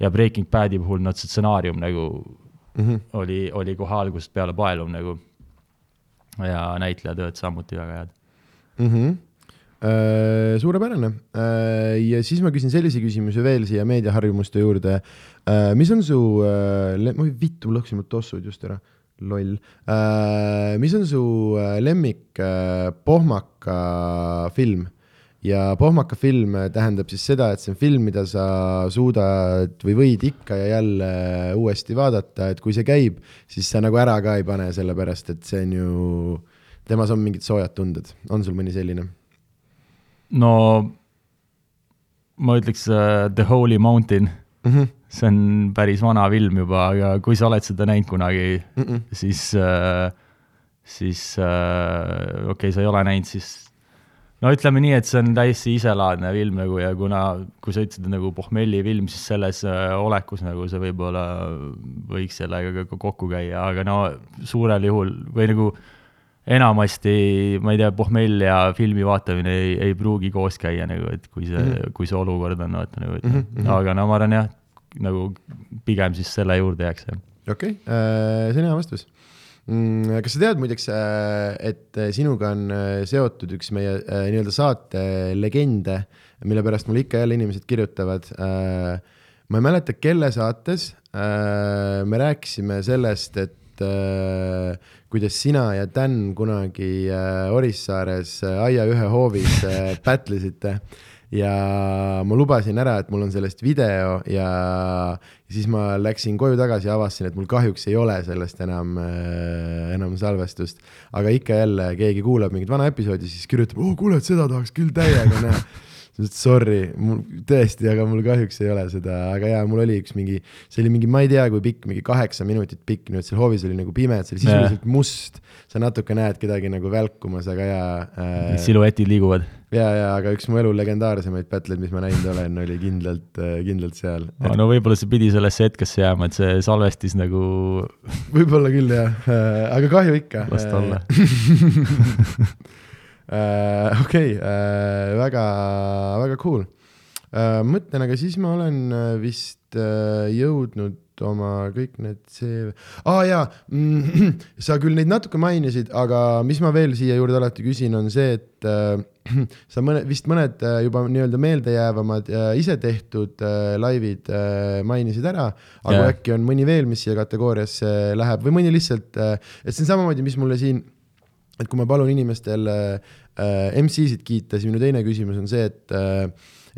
ja Breaking Badi puhul noh, see stsenaarium nagu mm -hmm. oli, oli kohe algusest peale paeluv nagu ja näitlejatööd samuti väga head mm. -hmm. suurepärane äh, ja siis ma küsin sellise küsimuse veel siia meediaharjumuste juurde äh,. mis on su oi vittu, ma lõhkusin mu tossud just ära, loll äh,. mis on su lemmik äh, pohmaka film? Ja pohmaka film tähendab siis seda, et see on film, mida sa suudad või võid ikka ja jälle uuesti vaadata, et kui see käib, siis sa nagu ära ka ei pane, sellepärast et see on ju, temas on mingid soojad tunded, on sul mõni selline? no ma ütleks uh, The Holy Mountain mm. -hmm. see on päris vana film juba, aga kui sa oled seda näinud kunagi Mm -mm. siis uh,, siis uh, okei okay,, sa ei ole näinud, siis no ütleme nii, et see on täiesti iselaadne film nagu ja kuna, kui sa ütlesid nagu pohmelli film, siis selles uh, olekus nagu see võib-olla võiks sellega ka kokku käia, aga no suurel juhul või nagu enamasti, ma ei tea, pohmell ja filmi vaatamine ei, ei pruugi koos käia nagu, et kui see mm, -hmm. kui see olukord on, vaata nagu, et mm -hmm. aga no ma arvan jah, nagu pigem siis selle juurde jääks, jah. okei okay., see on hea vastus kas sa tead muideks, et sinuga on seotud üks meie nii-öelda saate legende, mille pärast mulle ikka jälle inimesed kirjutavad. ma ei mäleta, kelle saates me rääkisime sellest, et kuidas sina ja Dan kunagi Orissaares aia ühe hoovis pätlesite ja ma lubasin ära, et mul on sellest video ja, siis ma läksin koju tagasi ja avastasin, et mul kahjuks ei ole sellest enam äh,, enam salvestust. aga ikka jälle keegi kuulab mingit vana episoodi, siis kirjutab, oo kuule, et seda tahaks küll täiega näha sorry, mul tõesti, aga mul kahjuks ei ole seda, aga jaa, mul oli üks mingi, see oli mingi, ma ei tea, kui pikk, mingi kaheksa minutit pikk, nii et seal hoovis oli nagu pime, et see oli sisuliselt must. sa natuke näed kedagi nagu välkumas, aga jaa äh,. siluetid liiguvad. ja, ja, aga üks mu elu legendaarsemaid battle'id, mis ma näinud olen, oli kindlalt, kindlalt seal et.... no võib-olla see pidi sellesse hetkesse jääma, et see salvestis nagu. võib-olla küll jah, aga kahju ikka. las ta olla Uh, okei okay, uh,, väga, väga cool uh,. mõtlen, aga siis ma olen vist uh, jõudnud oma kõik need CV, aa ah, jaa mm,, sa küll neid natuke mainisid, aga mis ma veel siia juurde alati küsin, on see, et uh, sa mõne, vist mõned uh, juba nii-öelda meeldejäävamad uh, ise tehtud uh, laivid uh, mainisid ära, aga yeah. äkki on mõni veel, mis siia kategooriasse läheb või mõni lihtsalt uh,, et see on samamoodi, mis mulle siin et kui ma palun inimestel äh, MC-sid kiita, siis minu teine küsimus on see, et äh,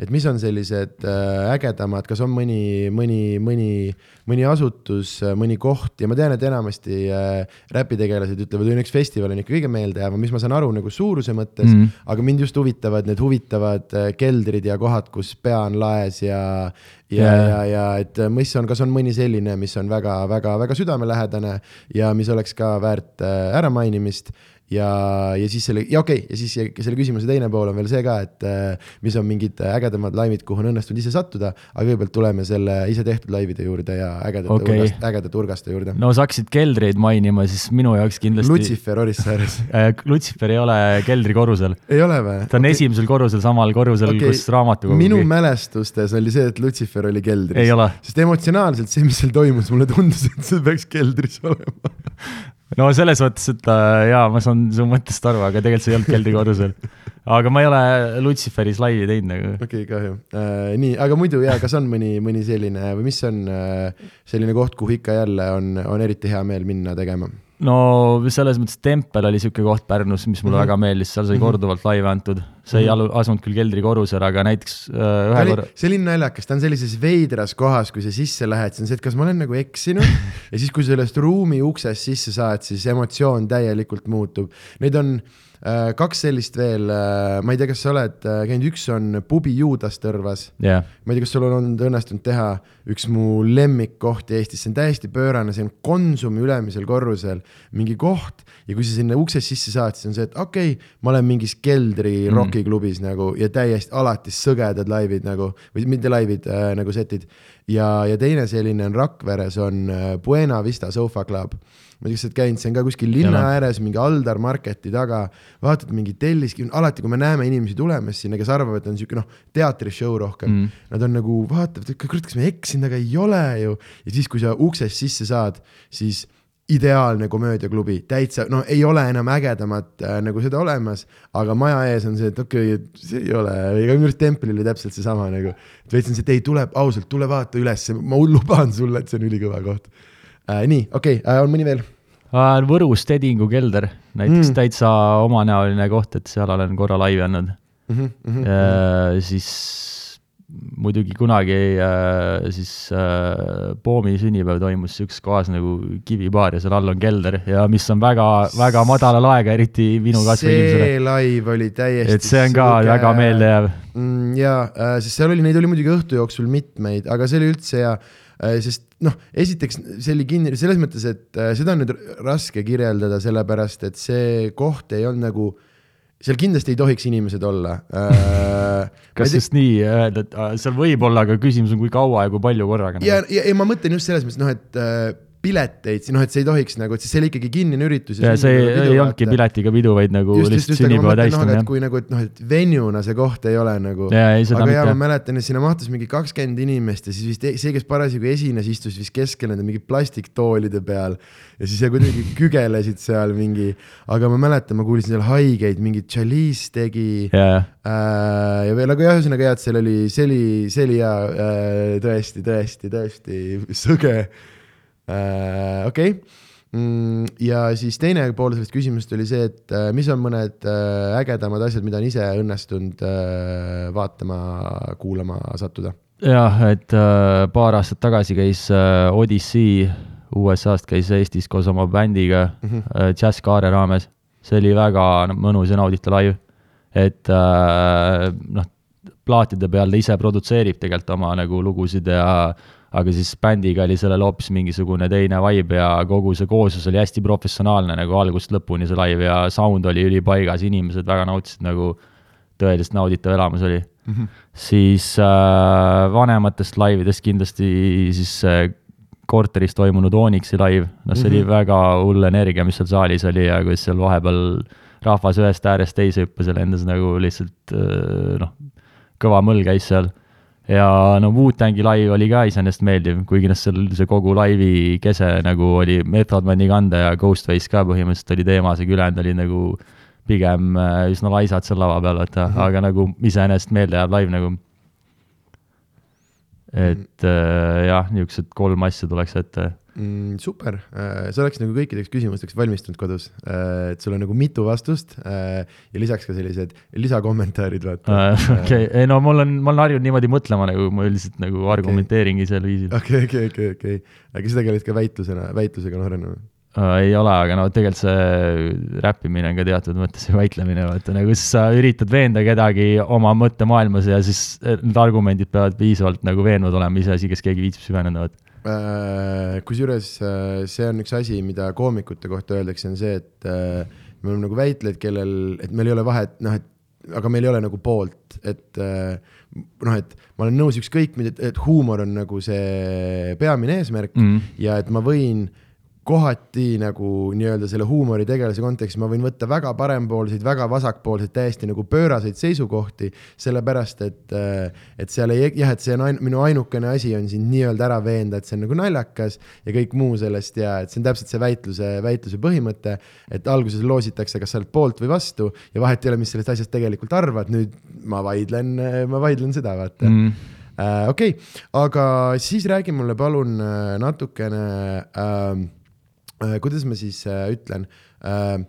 et mis on sellised äh, ägedamad, kas on mõni, mõni, mõni, mõni asutus, mõni koht ja ma tean, et enamasti äh, räpitegelased ütlevad, õnneks festival on ikka kõige meeldejäävam, mis ma saan aru nagu suuruse mõttes mm, -hmm. aga mind just huvitavad need huvitavad äh, keldrid ja kohad, kus pea on laes ja ja yeah., ja, ja et mis on, kas on mõni selline, mis on väga-väga-väga südamelähedane ja mis oleks ka väärt ärapainimist ja, ja siis selle, ja okei okay,, ja siis selle küsimuse teine pool on veel see ka, et äh, mis on mingid ägedamad laimid, kuhu on õnnestunud ise sattuda, aga kõigepealt tuleme selle ise tehtud laivide juurde ja ägedate okay. urgast, ägedate urgaste juurde. no sa hakkasid keldreid mainima, siis minu jaoks kindlasti Lutsifer Orissaares äh, Lutsifer ei ole keldrikorrusel. ei ole või? ta on okay. esimesel korrusel, samal korrusel okay., kus raamatukogu minu mälestustes oli see, et Lutsifer oli keldris. sest emotsionaalselt see, mis seal toimus, mulle tundus, et see peaks keldris olema no selles mõttes, et äh, jaa, ma saan su mõttest aru, aga tegelikult see ei olnud keldrikorrusel. aga ma ei ole Luciferis laivi teinud nagu. okei okay,, kahju äh,. nii, aga muidu jaa, kas on mõni, mõni selline või mis on äh, selline koht, kuhu ikka jälle on, on eriti hea meel minna tegema? No selles mõttes Tempel oli niisugune koht Pärnus, mis mulle mm -hmm. väga meeldis, seal sai mm -hmm. korduvalt laive antud. see ei mm -hmm. asunud küll keldrikorrusel, aga näiteks äh, ühe korra. see oli naljakas, ta on sellises veidras kohas, kui sa sisse lähed, see on see, et kas ma olen nagu eksinud ja siis, kui sellest ruumi uksest sisse saad, siis emotsioon täielikult muutub. Neid on kaks sellist veel, äh, ma ei tea, kas sa oled äh, käinud, üks on Pubi Juudas Tõrvas yeah.. ma ei tea, kas sul on olnud õnnestunud teha üks mu lemmikkohti Eestis, see on täiesti pöörane, see on Konsumi ülemisel korrusel mingi koht ja kui sa sinna uksest sisse saad, siis on see, et okei okay,, ma olen mingis keldri mm. rokiklubis nagu ja täiesti alati sõgedad laivid nagu või mitte laivid äh, nagu setid. ja, ja teine selline on Rakveres on Buena Vista Sofa Club ma lihtsalt käinud, see on ka kuskil linna ja, ääres mingi Aldar Marketi taga, vaatad mingi telliski, alati kui me näeme inimesi tulemas sinna, kes arvavad, et on siuke noh, teatrishow rohkem mm., nad on nagu vaatavad, et kurat, kas ma eksisin, aga ei ole ju. ja siis, kui sa uksest sisse saad, siis ideaalne komöödiaklubi, täitsa, no ei ole enam ägedamat äh, nagu seda olemas, aga maja ees on see, et okei okay,, see ei ole, ega minu arust templil oli täpselt seesama nagu. et veits on see, et ei, tule ausalt, tule vaata üles, ma luban sulle, et see on ülikõva koht äh,. nii, okei okay, äh,, on mõni veel? Võrus Tedingu kelder, näiteks mm. täitsa omanäoline koht, et seal olen korra laivi andnud mm. -hmm, mm -hmm. siis muidugi kunagi äh, siis äh, Poomi sünnipäev toimus sihukeses kohas nagu Kivibaar ja seal all on kelder ja mis on väga, väga madalal aega, eriti minu kasvõi inimesele. see live oli täiesti et see on ka suge. väga meeldejääv mm,. jaa äh,, sest seal oli, neid oli muidugi õhtu jooksul mitmeid, aga see oli üldse hea äh,, sest noh, esiteks see oli kinni selles mõttes, et äh, seda on nüüd raske kirjeldada, sellepärast et see koht ei olnud nagu äh, seal kindlasti ei tohiks inimesed olla äh,. kas just nii öelda, et äh, seal võib olla, aga küsimus on, kui kaua ja kui palju korraga. ja, ja, ja ma mõtlen just selles mõttes noh, et äh, pileteid, noh, et see ei tohiks nagu, et siis see oli ikkagi kinnine üritus. ja see ei, ei olnudki piletiga pidu, vaid nagu just, lihtsalt sünnipäeva tähistamine. No, kui nagu, et noh, et venue'na see koht ei ole nagu. aga jaa, ma mäletan, et sinna mahtus mingi kakskümmend inimest ja siis vist e-, see, kes parasjagu esines, istus vist keskel nende mingi plastiktoolide peal. ja siis kuidagi kügelesid seal mingi, aga ma mäletan, ma kuulsin seal haigeid, mingi Chalice tegi yeah.. Äh, ja veel, aga jah, ühesõnaga jah, et seal oli, see oli, see oli hea äh,, tõesti, tõesti, tõesti sõge. Okei okay. Mm, ja siis teine pool sellest küsimusest oli see, et äh, mis on mõned äh, ägedamad asjad, mida on ise õnnestunud äh, vaatama, kuulama sattuda? jah, et paar aastat tagasi käis Odyssey USA-st käis Eestis koos oma bändiga mm -hmm. Jazz Kaare raames. see oli väga mõnus ja nauditav live. et noh, plaatide peal ta ise produtseerib tegelikult oma nagu lugusid ja aga siis bändiga oli sellel hoopis mingisugune teine vibe ja kogu see kooslus oli hästi professionaalne nagu algusest lõpuni see live ja sound oli ülipaigas, inimesed väga nautisid nagu tõeliselt nauditav elamus oli mm. -hmm. siis äh, vanematest laividest kindlasti siis äh, korteris toimunud Onyxi live, noh, see mm -hmm. oli mhm. väga hull energia, mis seal saalis oli ja kuidas seal vahepeal rahvas ühest äärest teise hüppas ja lendas nagu lihtsalt äh, noh, kõva mõll käis seal ja no Wu-Tangi live oli ka iseenesest meeldiv, kuigi noh, seal see kogu laivi kese nagu oli Method Mani kanda ja Ghostface ka põhimõtteliselt oli teemas, aga ülejäänud olid nagu pigem äh, üsna laisad seal lava peal, vaata mm, -hmm. aga nagu iseenesest meelde jääb live nagu. et äh, jah, niisugused kolm asja tuleks ette mm,? super, äh, sa oleks nagu kõikideks küsimusteks valmistunud kodus, äh, et sul on nagu mitu vastust äh, ja lisaks ka sellised lisakommentaarid, vaata. okei, ei no mul on, ma olen harjunud niimoodi mõtlema nagu ma üldiselt nagu argumenteeringi okay. sel viisil. okei, okei, okei, okei, aga sa tegeled ka väitlusena, väitlusega noorena või? ei ole, aga no tegelikult see räppimine on ka teatud mõttes ju väitlemine, vaata nagu sa üritad veenda kedagi oma mõttemaailmas ja siis need argumendid peavad piisavalt nagu veenvad olema, iseasi, kas keegi viitsib süveneda, vaata kusjuures äh, see on üks asi, mida koomikute kohta öeldakse, on see, et äh, me oleme nagu väitlejad, kellel, et meil ei ole vahet, noh, et aga meil ei ole nagu poolt, et noh, et ma olen nõus ükskõik, et huumor on nagu see peamine eesmärk mm. ja et ma võin äh, kohati nagu nii-öelda selle huumoritegelase kontekstis ma võin võtta väga parempoolseid, väga vasakpoolseid, täiesti nagu pööraseid seisukohti, sellepärast et, äh, et seal ei, jah, et see on ain, minu ainukene asi on sind nii-öelda ära veenda, et see on nagu naljakas ja kõik muu sellest ja et see on täpselt see väitluse, väitluse põhimõte, et alguses loositakse, kas sa oled poolt või vastu ja vahet ei ole, mis sellest asjast tegelikult arvad, nüüd ma vaidlen, ma vaidlen seda, vaata mm Uh, okei okay., aga siis räägi mulle palun äh, natukene Äh, kuidas ma siis äh, ütlen? Äh,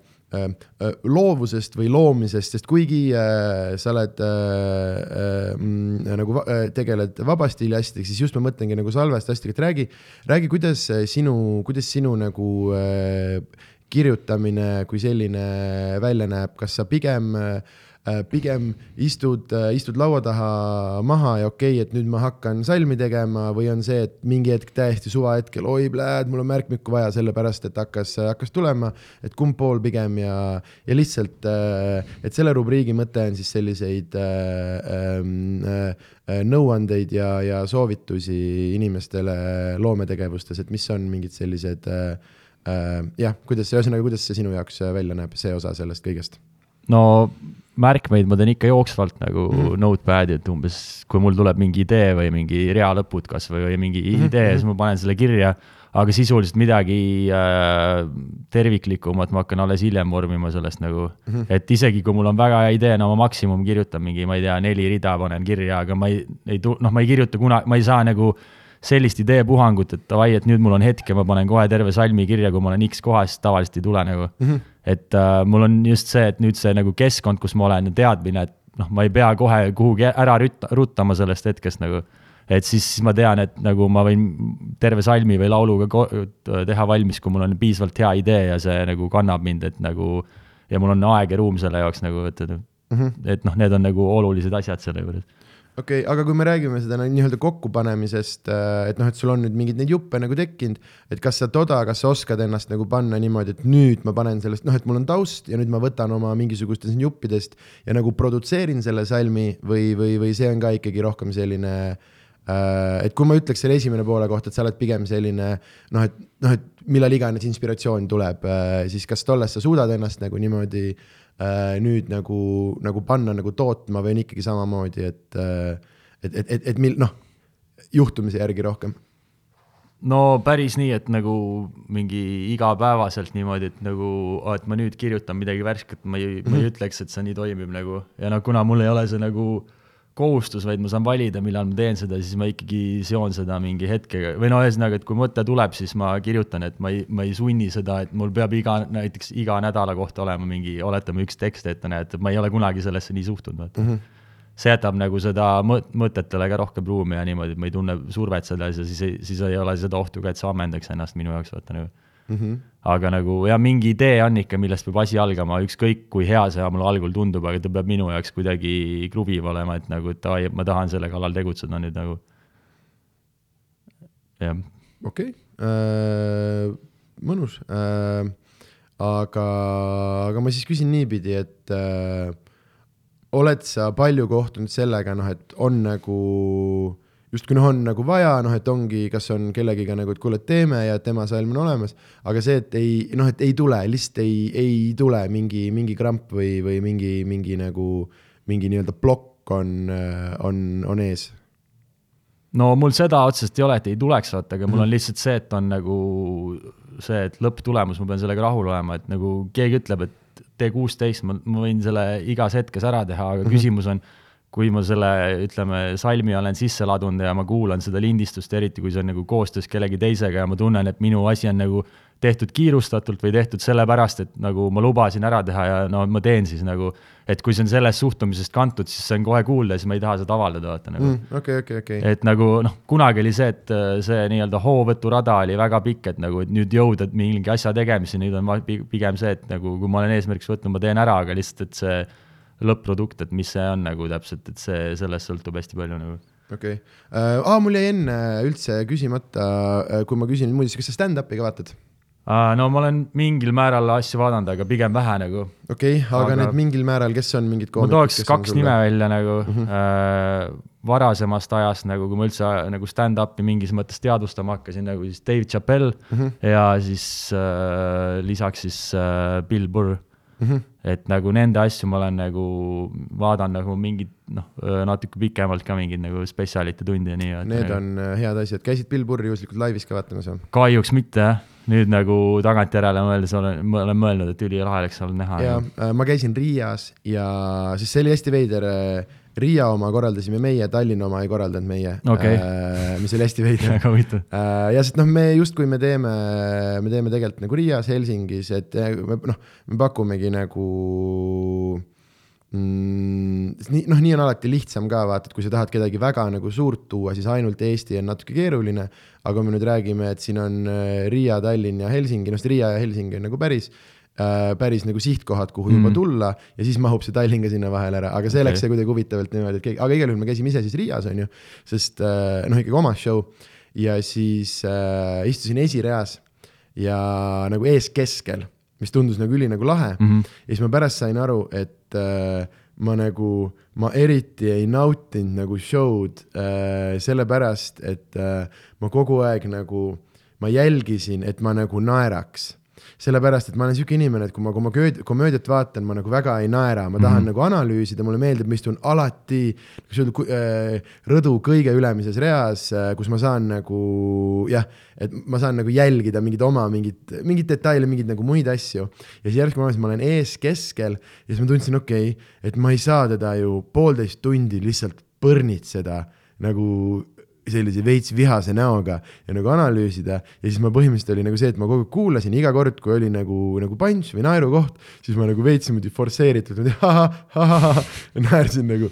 loovusest või loomisest, sest kuigi äh, sa oled äh, äh, nagu äh, tegeled vaba stiili asjadega, siis just ma mõtlengi nagu salvestusasjadega, et räägi, räägi, kuidas sinu, kuidas sinu nagu äh, kirjutamine kui selline välja näeb, kas sa pigem äh, Äh, pigem istud, äh, istud laua taha maha ja okei okay,, et nüüd ma hakkan salmi tegema või on see, et mingi hetk täiesti suvahetkel, oi pläd, mul on märkmikku vaja, sellepärast et hakkas, hakkas tulema, et kumb pool pigem ja, ja lihtsalt, äh, et selle rubriigi mõte on siis selliseid ähm, nõuandeid ja, ja soovitusi inimestele loometegevustes, et mis on mingid sellised jah, kuidas, ühesõnaga, kuidas see sinu jaoks välja näeb, see osa sellest kõigest? no märkmeid ma teen ikka jooksvalt nagu mm -hmm. notepad'i, et umbes kui mul tuleb mingi idee või mingi rea lõpud kas või, mingi mm -hmm. idee, siis ma panen selle kirja aga sisuliselt midagi äh, terviklikumat ma hakkan alles hiljem vormima sellest nagu mm, -hmm. et isegi kui mul on väga hea idee, no ma maksimum kirjutan mingi, ma ei tea, neli rida panen kirja, aga ma ei, ei tu-, noh, ma ei kirjuta kunagi, ma ei saa nagu sellist ideepuhangut, et davai, et nüüd mul on hetk ja ma panen kohe terve salmi kirja, kui ma olen X kohas, tavaliselt ei tule nagu mm. -hmm. et äh, mul on just see, et nüüd see nagu keskkond, kus ma olen ja teadmine, et noh, ma ei pea kohe kuhugi ära rütta, ruttama sellest hetkest nagu et siis, siis ma tean, et nagu ma võin terve salmi või lauluga teha valmis, kui mul on piisavalt hea idee ja see nagu kannab mind, et nagu ja mul on aeg ja ruum selle jaoks nagu, et mm, -hmm. et noh, need on nagu olulised asjad selle juures okei okay,, aga kui me räägime seda nii-öelda kokkupanemisest, äh, et noh, et sul on nüüd mingeid neid juppe nagu tekkinud, et kas sa toda, kas sa oskad ennast nagu panna niimoodi, et nüüd ma panen sellest, noh, et mul on taust ja nüüd ma võtan oma mingisugustest juppidest ja nagu produtseerin selle salmi või, või, või see on ka ikkagi rohkem selline äh, et kui ma ütleks selle esimene poole kohta, et sa oled pigem selline noh, et noh, et millal iganes inspiratsioon tuleb, äh, siis kas tolles sa suudad ennast nagu niimoodi äh, nüüd nagu, nagu panna nagu tootma või on ikkagi samamoodi, et et, et, et, et mil noh, juhtumise järgi rohkem? no päris nii, et nagu mingi igapäevaselt niimoodi, et nagu, et ma nüüd kirjutan midagi värsket, ma ei mm, -hmm. ma ei mhm. ütleks, et see nii toimib nagu ja noh, kuna mul ei ole see nagu äh, kohustus, vaid ma saan valida, millal ma teen seda, siis ma ikkagi seon seda mingi hetkega või no ühesõnaga, et kui mõte tuleb, siis ma kirjutan, et ma ei, ma ei sunni seda, et mul peab iga, näiteks iga nädala kohta olema mingi, oletame, üks tekst ette näidata, ma ei ole kunagi sellesse nii suhtunud, vaata. Mm. -hmm see jätab nagu seda mõt-, mõtetele ka rohkem ruumi ja niimoodi, et ma ei tunne survet selles ja siis ei, siis ei ole seda ohtu ka, et see ammendaks ennast minu jaoks, vaata nagu mm. -hmm. aga nagu ja mingi idee on ikka, millest peab asi algama, ükskõik kui hea see mulle algul tundub, aga ta peab minu jaoks kuidagi kruviv olema, et nagu, et davai, ma tahan selle kallal tegutseda nüüd nagu. jah. okei okay. äh,, mõnus äh,. aga, aga ma siis küsin niipidi, et äh, oled sa palju kohtunud sellega, noh, et on nagu justkui noh, on nagu vaja, noh, et ongi, kas on kellegiga nagu, et kuule, teeme ja tema salm on olemas, aga see, et ei noh, et ei tule, lihtsalt ei, ei tule mingi, mingi kramp või, või mingi, mingi nagu mingi nii-öelda plokk on, on, on ees no mul seda otseselt ei ole, et ei tuleks, vaata, aga mul on mhm. lihtsalt see, et on nagu see, et lõpptulemus, ma pean sellega rahul olema, et nagu keegi ütleb, et tee kuusteist, ma, ma võin selle igas hetkes ära teha, aga mm -hmm. küsimus on kui ma selle, ütleme, salmi olen sisse ladunud ja ma kuulan seda lindistust, eriti kui see on nagu koostöös kellegi teisega ja ma tunnen, et minu asi on nagu tehtud kiirustatult või tehtud sellepärast, et nagu ma lubasin ära teha ja no ma teen siis nagu, et kui see on sellest suhtumisest kantud, siis see on kohe kuulda ja siis ma ei taha seda avaldada, vaata nagu. Mm, okei, okei, okei. et nagu noh, kunagi oli see, et äh, see nii-öelda hoovõturada oli väga pikk, et nagu et nüüd jõuda mingi asja tegemiseni, nüüd on pigem see, et nagu kui ma olen eesmärgiks võtnud, ma teen ära, aga lihtsalt, et see lõpp-produkt, et mis see on nagu täpselt, et see, sellest sõltub hästi palju nagu okei okay. uh,, aa, mul jäi enne üldse küsimata uh,, kui ma küsin muideks, kas sa stand-up'i ka vaatad uh,? no ma olen mingil määral asju vaadanud, aga pigem vähe nagu. okei okay,, aga need mingil määral, kes on mingid koomikud? ma tooks kaks nime välja nagu mm -hmm. uh, varasemast ajast nagu, kui ma üldse nagu stand-up'i mingis mõttes teadvustama hakkasin, nagu siis Dave Chappelle mm -hmm. ja siis uh, lisaks siis uh, Bill Burr mm. -hmm. et nagu nende asju ma olen nagu, vaatan nagu mingit noh, natuke pikemalt ka mingeid nagu spetsialite tunde ja nii. Need nagu... on äh, head asjad, käisid Bill Burri juhuslikult laivis ka vaatamas või? kahjuks mitte jah, nüüd nagu tagantjärele mõeldes olen, ma olen mõelnud, et ülilahe oleks olnud näha. ja äh, ma käisin Riias ja siis see oli hästi veider äh, Riia oma korraldasime meie, Tallinna oma ei korraldanud meie okay., äh, mis oli hästi veider äh, ja sest noh, me justkui me teeme, me teeme tegelikult nagu Riias, Helsingis, et äh, me noh, me pakumegi nagu mm, nii, noh, nii on alati lihtsam ka vaata, et kui sa tahad kedagi väga nagu suurt tuua, siis ainult Eesti on natuke keeruline. aga kui me nüüd räägime, et siin on Riia, Tallinn ja Helsingi, noh, Riia ja Helsingi on nagu päris äh, päris nagu sihtkohad, kuhu mm. juba tulla ja siis mahub see Tallinn ka sinna vahele ära, aga see okay. läks see kuidagi huvitavalt niimoodi, et keegi, aga igal juhul me käisime ise siis Riias, on ju, sest äh, noh, ikkagi oma show ja siis äh, istusin esireas ja nagu eeskeskel, mis tundus nagu üli nagu lahe mm. -hmm. ja siis ma pärast sain aru, et äh, ma nagu, ma eriti ei nautinud nagu show'd äh, sellepärast, et äh, ma kogu aeg nagu, ma jälgisin, et ma nagu naeraks sellepärast, et ma olen sihuke inimene, et kui ma komöödiat, komöödiat vaatan, ma nagu väga ei naera, ma tahan mm -hmm. nagu analüüsida, mulle meeldib, ma istun alati, äh,, rõdu kõige ülemises reas äh,, kus ma saan nagu jah, et ma saan nagu jälgida mingeid oma mingeid, mingeid detaile, mingeid nagu muid asju. ja siis järsku ma arvasin, et ma olen ees keskel ja siis ma tundsin, okei okay,, et ma ei saa teda ju poolteist tundi lihtsalt põrnitseda nagu sellise veits vihase näoga ja nagu analüüsida ja siis ma põhimõtteliselt oli nagu see, et ma kogu aeg kuulasin iga kord, kui oli nagu, nagu punch või naerukoht, siis ma nagu veits niimoodi forsseeritult naersin nagu.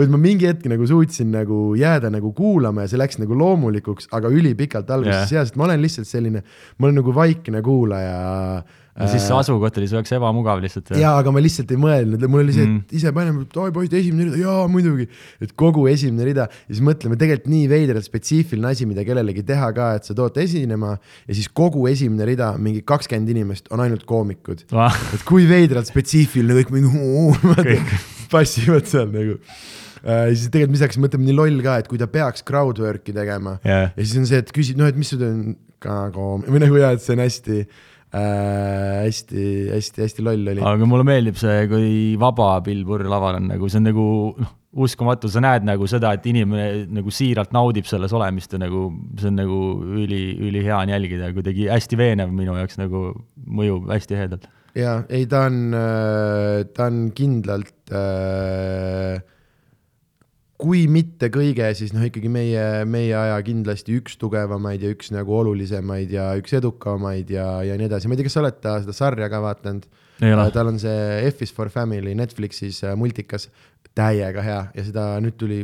et ma mingi hetk nagu suutsin nagu jääda nagu kuulama ja see läks nagu loomulikuks, aga ülipikalt alguses yeah. sest ma olen lihtsalt selline, ma olen nagu vaikne kuulaja no siis see asukoht oli su jaoks ebamugav lihtsalt. jaa, aga ma lihtsalt ei mõelnud, mul oli see, et mm. ise paneme, oi poiss, esimene rida, jaa muidugi. et kogu esimene rida. Ja siis mõtleme, tegelikult nii veidralt spetsiifiline asi, mida kellelegi teha ka, et sa tood esinema. Ja siis kogu esimene rida, mingi kakskümmend inimest on ainult koomikud. Ah.. et kui veidralt spetsiifiline, kõik mingi passivad seal nagu. Äh, siis tegelikult, mis hakkas mõtlema, nii loll ka, et kui ta peaks crowdwork'i tegema. Yeah. ja siis on see, et küsid, noh, et mis sul on ka koom- või nagu jah, et see on hästi äh, hästi, hästi, hästi loll oli. aga mulle meeldib see, kui vaba Bill Burr laval on nagu, see on nagu noh, uskumatu, sa näed nagu seda, et inimene nagu siiralt naudib selles olemist ja nagu see on nagu üli, ülihea on jälgida, kuidagi hästi veenev minu jaoks nagu mõjub hästi ehedalt. ja ei, ta on, äh, ta on kindlalt äh, kui mitte kõige, siis noh, ikkagi meie, meie aja kindlasti üks tugevamaid ja üks nagu olulisemaid ja üks edukamaid ja, ja nii edasi, ma ei tea, kas sa oled ta seda sarja ka vaadanud? tal on see F is for family Netflixis äh, multikas, täiega hea ja seda nüüd tuli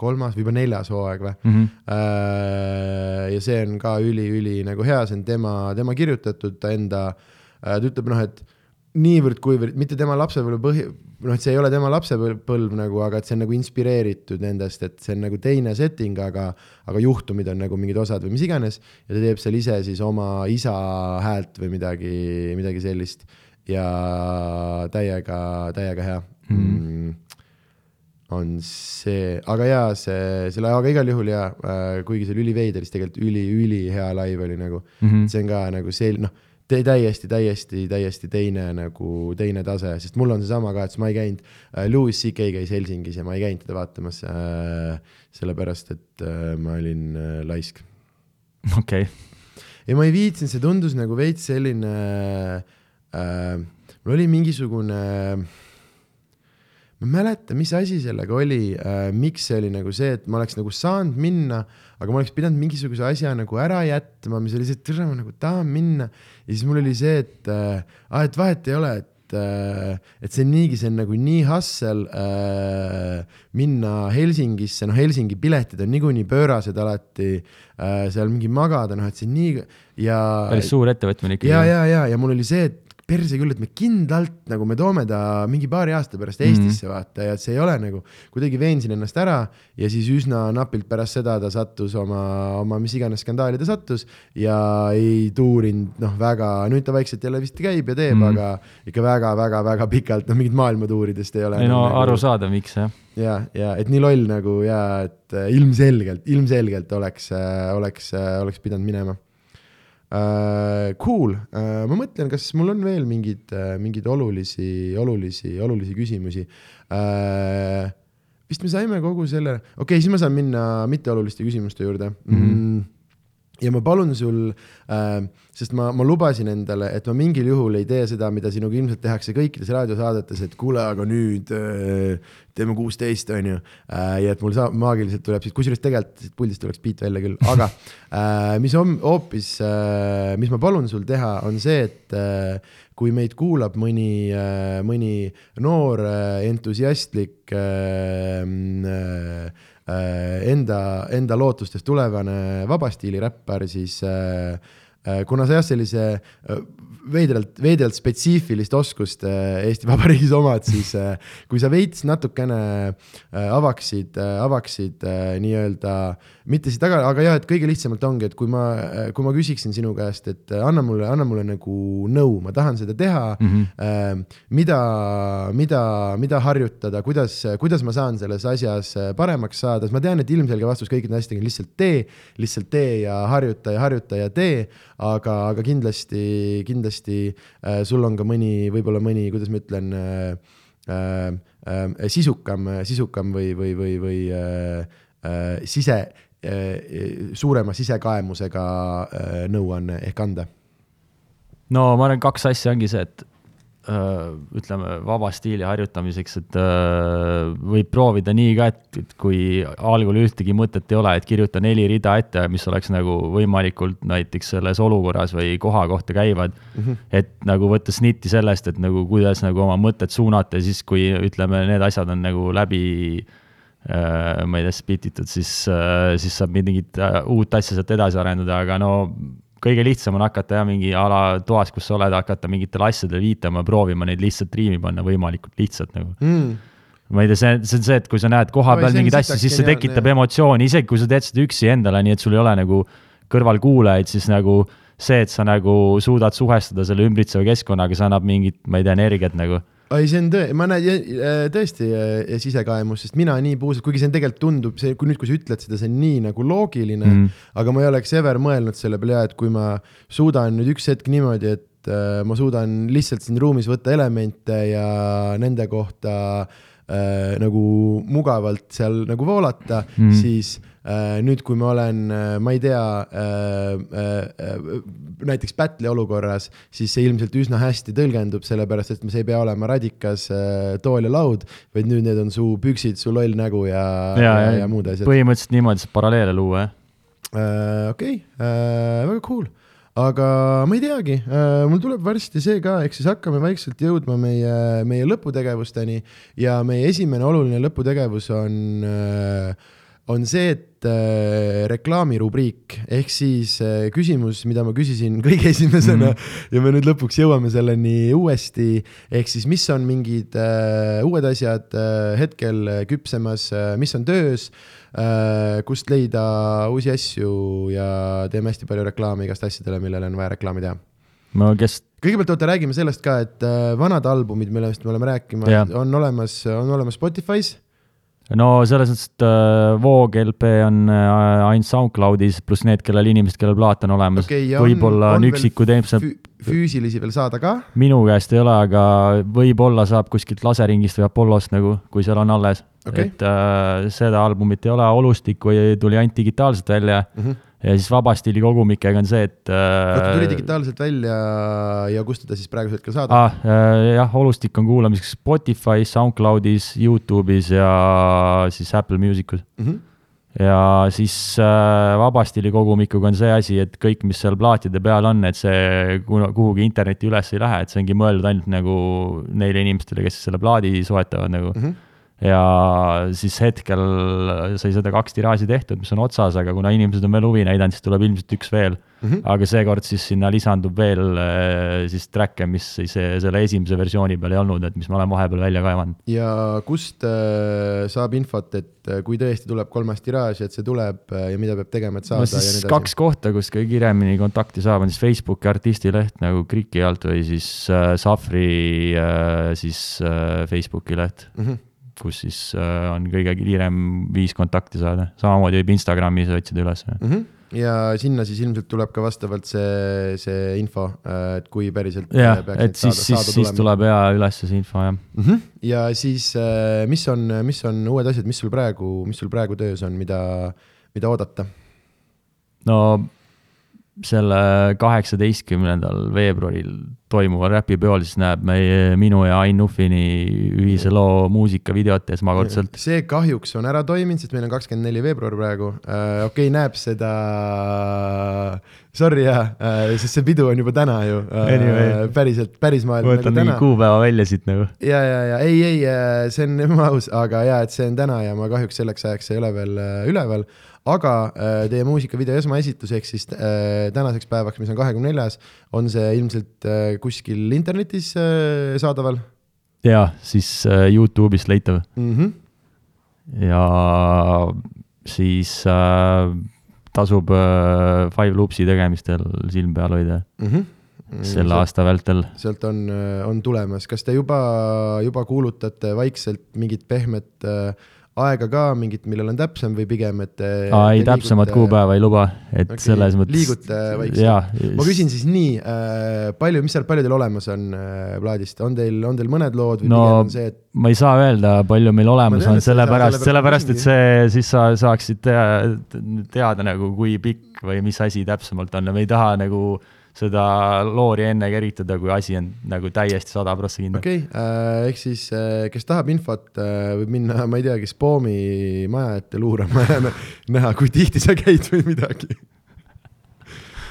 kolmas või juba neljas hooaeg või mm. -hmm. ja see on ka üli-üli nagu hea, see on tema, tema kirjutatud, ta enda, äh, ta ütleb noh, et niivõrd-kuivõrd, mitte tema lapsepõlve põhi, noh, et see ei ole tema lapsepõlv nagu, aga et see on nagu inspireeritud nendest, et see on nagu teine setting, aga, aga juhtumid on nagu mingid osad või mis iganes. ja ta teeb seal ise siis oma isa häält või midagi, midagi sellist ja täiega, täiega hea mm. mm. on see, aga jaa, see, selle, aga igal juhul jaa äh,, kuigi see oli üliveider, siis tegelikult üli-ülihea live oli nagu mm, -hmm. see on ka nagu see, noh täiesti, täiesti, täiesti teine nagu, teine tase, sest mul on seesama ka, et ma ei käinud äh,, Louis CK käis Helsingis ja ma ei käinud teda vaatamas äh,, sellepärast et äh, ma olin äh, laisk. okei okay. ja ma ei viitsinud, see tundus nagu veits selline äh,, mul oli mingisugune äh, ma ei mäleta, mis asi sellega oli äh,, miks see oli nagu see, et ma oleks nagu saanud minna, aga ma oleks pidanud mingisuguse asja nagu ära jätma, mis oli see, et tere, ma nagu tahan minna. ja siis mul oli see, et äh,, ah, et vahet ei ole, et äh,, et see on niigi, see on nagu nii hassel äh, minna Helsingisse, noh, Helsingi piletid on niikuinii pöörased alati äh,, seal mingi magada, noh, et see on nii ja. päris suur ettevõtmine ikkagi. ja, ja, ja, ja mul oli see, et perse küll, et me kindlalt nagu me toome ta mingi paari aasta pärast Eestisse mm -hmm. vaata ja et see ei ole nagu, kuidagi veensin ennast ära ja siis üsna napilt pärast seda ta sattus oma, oma mis iganes skandaali ta sattus ja ei tuurinud noh, väga, nüüd ta vaikselt jälle vist käib ja teeb mm, -hmm. aga ikka väga-väga-väga pikalt, noh mingit maailmatuuridest ei ole. ei no nagu, arusaadav, miks jah. ja, ja et nii loll nagu ja et ilmselgelt, ilmselgelt oleks, oleks, oleks pidanud minema Uh, cool uh,, ma mõtlen, kas mul on veel mingeid uh,, mingeid olulisi, olulisi, olulisi küsimusi uh,. vist me saime kogu selle, okei okay,, siis ma saan minna mitteoluliste küsimuste juurde mm. -hmm. Ja ma palun sul uh,, sest ma, ma lubasin endale, et ma mingil juhul ei tee seda, mida sinuga ilmselt tehakse kõikides raadiosaadetes, et kuule, aga nüüd uh, teeme kuusteist, on ju. Äh, ja et mul saab, maagiliselt tuleb siit, kusjuures tegelikult siit puldist tuleks beat välja küll, aga äh, mis on hoopis, äh, mis ma palun sul teha, on see, et kui meid kuulab mõni, mõni noor entusiastlik enda, enda lootustest tulevane vabastiili räppar, siis kuna sa jah, sellise veidralt, veidralt spetsiifilist oskust äh, Eesti Vabariigis omad, siis äh, kui sa veits natukene äh, avaksid, avaksid nii-öelda, mitte siit taga, aga jah, et kõige lihtsamalt ongi, et kui ma, kui ma küsiksin sinu käest, et anna mulle, anna mulle nagu nõu, ma tahan seda teha mm. -hmm. mida, mida, mida harjutada, kuidas, kuidas ma saan selles asjas paremaks saada, sest ma tean, et ilmselge vastus kõikidele asjadele on lihtsalt tee, lihtsalt tee ja harjuta ja harjuta ja tee, aga, aga kindlasti, kindlasti kindlasti äh, sul on ka mõni, võib-olla mõni, kuidas ma ütlen äh,, äh, sisukam, sisukam või, või, või, või sise suurema sisekaemusega nõuanne ehk anda? No ma arvan, kaks asja ongi see, et ütleme, vaba stiili harjutamiseks, et öö, võib proovida nii ka, et, et kui algul ühtegi mõtet ei ole, et kirjuta neli rida ette, mis oleks nagu võimalikult näiteks selles olukorras või koha kohta käivad mm. -hmm. et nagu võtta snitti sellest, et nagu kuidas nagu oma mõtet suunata ja siis, kui ütleme, need asjad on nagu läbi äh, ma ei tea, spititud, siis äh,, siis saab mingit äh, uut asja sealt edasi arendada, aga no kõige lihtsam on hakata jah, mingi a la toas, kus sa oled, hakata mingitele asjadele viitama, proovima neid lihtsalt riimi panna võimalikult lihtsalt nagu. mm.. ma ei tea, see, see on see, et kui sa näed koha peal mingeid asju, siis see tekitab jah. emotsiooni, isegi kui sa teed seda üksi endale, nii et sul ei ole nagu kõrval kuulajaid, siis nagu see, et sa nagu suudad suhestuda selle ümbritseva keskkonnaga, see annab mingit, ma ei tea, energiat nagu. ei, see on tõe, ma näen äh, tõesti äh, sisekaemust, sest mina nii puusalt, kuigi see on tegelikult tundub, see, kui nüüd, kui sa ütled seda, see on nii nagu loogiline mm. Mm., aga ma ei oleks ever mõelnud selle peale et kui ma suudan nüüd üks hetk niimoodi, et äh, ma suudan lihtsalt siin ruumis võtta elemente ja nende kohta äh, nagu mugavalt seal nagu voolata mm., Mm. siis nüüd, kui ma olen, ma ei tea äh,, äh, äh, näiteks battle'i olukorras, siis see ilmselt üsna hästi tõlgendub, sellepärast et see ei pea olema radikas äh, tool ja laud, vaid nüüd need on su püksid, su loll nägu ja, ja, ja, ja, muud asjad. põhimõtteliselt niimoodi saab paralleele luua, jah. Äh, okei, väga cool, aga ma ei teagi, mul tuleb varsti see ka, ehk siis hakkame vaikselt jõudma meie, meie lõputegevusteni ja meie esimene oluline lõputegevus on, on see, et äh, reklaamirubriik ehk siis äh, küsimus, mida ma küsisin kõige esimesena mm. ja me nüüd lõpuks jõuame selleni uuesti, ehk siis mis on mingid äh, uued asjad äh, hetkel äh, küpsemas äh,, mis on töös äh,, kust leida uusi asju ja teeme hästi palju reklaami igast asjadele, millele on vaja reklaami teha. no kes, kõigepealt oota, räägime sellest ka, et äh, vanad albumid, millest me oleme rääkima Jah., on olemas, on olemas Spotify's. No selles mõttes, et äh, Voog LP on äh, ainult SoundCloudis, pluss need, kellel inimesed, kellel plaat on olemas okay, võib-olla on on üksikud eemsed, Fü füüsilisi veel saada ka. minu käest ei ole, aga võib-olla saab kuskilt laseringist või Apollost nagu, kui seal on alles Okei. et äh, seda albumit ei ole, Olustikku ei- tuli ainult digitaalselt välja Mm -hmm. Ja siis Vabastiili kogumikega on see, et oota, tuli äh, digitaalselt välja ja kust teda siis praegusel hetkel saada ah,. äh, jah, Olustik on kuulamiseks Spotify's, SoundCloudis, Youtube'is ja siis Apple Musicus. mm? -hmm. ja siis äh, Vabastiili kogumikuga on see asi, et kõik, mis seal plaatide peal on, et see kuhugi internetti üles ei lähe, et see ongi mõeldud ainult nagu neile inimestele, kes selle plaadi soetavad nagu Mm -hmm. Ja siis hetkel sai seda kaks tiraaži tehtud, mis on otsas, aga kuna inimesed on veel huvi näidanud, siis tuleb ilmselt üks veel Mm -hmm. aga seekord siis sinna lisandub veel äh, siis track'e, mis siis äh, selle esimese versiooni peal ei olnud, et mis ma olen vahepeal välja kaevanud. ja kust äh, saab infot, et kui tõesti tuleb kolmas tiraaž, et see tuleb ja mida peab tegema, et saada no ja nii siis edasi kaks kohta, kus kõige kiiremini kontakti saab, on siis Facebooki artistileht nagu Kriki alt või siis äh, Safri äh, siis äh, Facebooki leht, mm. -hmm. Kus siis äh, on kõige kiirem viis kontakti saada, samamoodi võib Instagramis otsida üles. Mm -hmm. ja sinna siis ilmselt tuleb ka vastavalt see, see info, et kui päriselt äh, jah, peaks et siis, siis, siis tuleb hea üles see info jah. mm. -hmm. ja siis, mis on, mis on uued asjad, mis sul praegu, mis sul praegu töös on, mida, mida oodata? no selle kaheksateistkümnendal veebruaril toimuval räpipeol siis näeb meie, minu ja Ain Nuffini ühise loo muusikavideot esmakordselt. see kahjuks on ära toiminud, sest meil on kakskümmend neli veebruar praegu äh,. okei okay,, näeb seda, sorry jah äh,, sest see pidu on juba täna ju äh, Anyway.. päriselt, päris maailm ma nagu võtan mingi täna. kuupäeva välja siit nagu. ja, ja, ja ei, ei, see on jumala aus, aga ja, et see on täna ja ma kahjuks selleks ajaks ei ole veel äh, üleval. Aga äh, teie muusikavideo esmaesitus ehk siis äh, tänaseks päevaks, mis on kahekümne neljas, on see ilmselt äh, kuskil internetis saadaval ja siis Youtube'ist leitav mm. -hmm. ja siis äh, tasub äh, Five Loopsi tegemistel silm peal hoida Mm -hmm. selle aasta vältel. sealt on, on tulemas, kas te juba, juba kuulutate vaikselt mingit pehmet äh, aega ka mingit, millal on täpsem või pigem, et aa ei, täpsemat kuupäeva ei luba, et okay, selles mõttes liigute vaikselt? ma küsin siis nii äh,, palju, mis seal palju teil olemas on äh, plaadist, on teil, on teil mõned lood või no, pigem on see, et ma ei saa öelda, palju meil olemas tean, on, sellepärast, sellepärast, et see, siis sa saaksid teada, teada nagu, kui pikk või mis asi täpsemalt on ja me ei taha nagu äh, seda loori enne keritada, kui asi on nagu täiesti sada prossa kindel. okei okay, äh,, ehk siis äh, kes tahab infot äh,, võib minna, ma ei teagi, Spoomi maja ette luurama ja näha, kui tihti sa käid või midagi.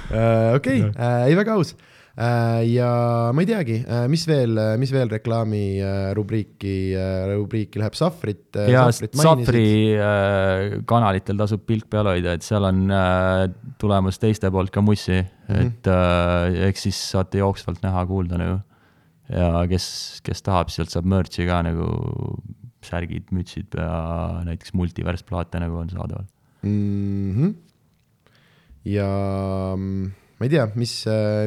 Okei ei väga aus ja ma ei teagi, äh, mis veel, mis veel reklaami rubriiki, rubriiki läheb, Safrit. ja Safri kanalitel tasub pilk peal hoida, et seal on tulemas teiste poolt ka mussi mm, -hmm. et äh, eks siis saate jooksvalt näha-kuulda nagu. ja kes, kes tahab, sealt saab merch'i ka nagu särgid, mütsid ja näiteks multiversplaate nagu on saadaval mm. -hmm. ja ma ei tea, mis,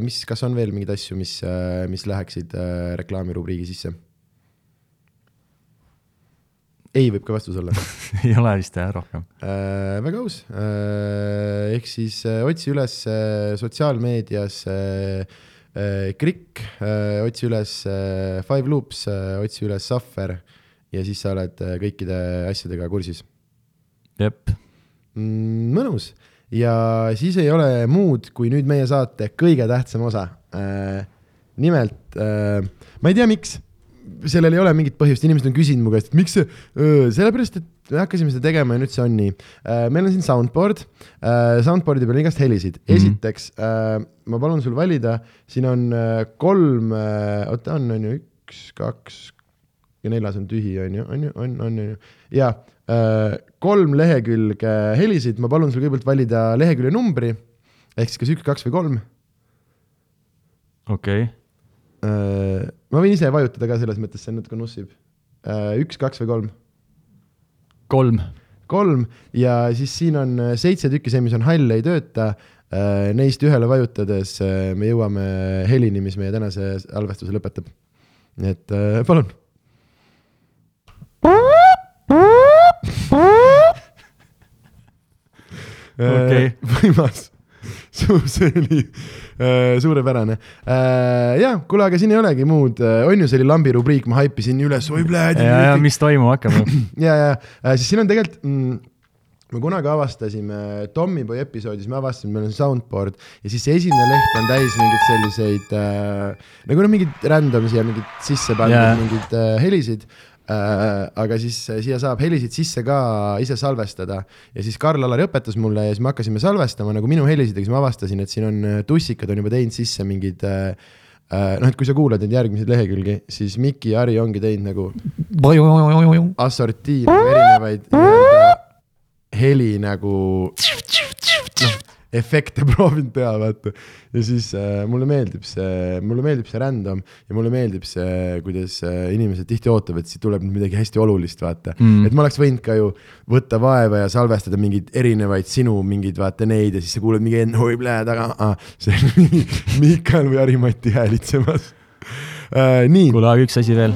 mis, kas on veel mingeid asju, mis, mis läheksid äh, reklaamirubriigi sisse? ei võib ka vastus olla ei ole vist jah, rohkem äh,. väga aus äh,, ehk siis äh, otsi üles äh, sotsiaalmeedias äh, äh, Krikk äh,, otsi üles äh, Five Loops äh,, otsi üles Suffer ja siis sa oled äh, kõikide asjadega kursis. jep mm,. mõnus ja siis ei ole muud, kui nüüd meie saate kõige tähtsam osa äh,. nimelt äh,, ma ei tea, miks sellel ei ole mingit põhjust, inimesed on küsinud mu käest, et miks see, sellepärast, et me hakkasime seda tegema ja nüüd see on nii. meil on siin soundboard, soundboard'i peal on igast helisid mm, -hmm. esiteks ma palun sul valida, siin on kolm, oota on, on ju, üks, kaks ja neljas on tühi, on ju, on ju, on, on, on ju, ja kolm lehekülge helisid, ma palun sul kõigepealt valida lehekülje numbri, ehk siis kas üks, kaks või kolm. okei okay Äh, ma võin ise vajutada ka selles mõttes, see natuke nussib. Äh, üks, kaks või kolm? kolm. kolm ja siis siin on äh, seitse tükki, see, mis on hall, ei tööta. Neist ühele vajutades me jõuame helini, mis meie tänase salvestuse lõpetab. nii et palun. Okei okay. võimas see oli äh, suurepärane äh,. ja, kuule, aga siin ei olegi muud, äh, on ju, see oli lambi rubriik, ma haipisin üles, oi plädi. ja, ja mis toimuma hakkab ja, ja äh, siis siin on tegelikult mm, me kunagi avastasime Tommyboy episoodis, me avastasime, meil on soundboard ja siis see esimene leht on täis mingeid selliseid äh, nagu noh, mingeid random siia mingeid sisse pandud yeah. mingeid äh, helisid Äh, aga siis äh, siia saab helisid sisse ka ise salvestada. Ja siis Karl-Alari õpetas mulle ja siis me hakkasime salvestama nagu minu helisid ja siis ma avastasin, et siin on äh, tussikad on juba teinud sisse mingid noh, et kui sa kuulad neid järgmiseid lehekülgi, siis Mikki ja Ari ongi teinud nagu assortii nagu erinevaid heli nagu noh, efekte proovinud teha, vaata. ja siis äh, mulle meeldib see, mulle meeldib see random ja mulle meeldib see, kuidas äh, inimesed tihti ootavad, et siit tuleb nüüd midagi hästi olulist, vaata mm.. et ma oleks võinud ka ju võtta vaeva ja salvestada mingeid erinevaid sinu mingeid, vaata neid ja siis sa kuuled mingi oi plee taga ah,, see on Miikal või Harimati häälitsemas äh,. nii. kuule, aga üks asi veel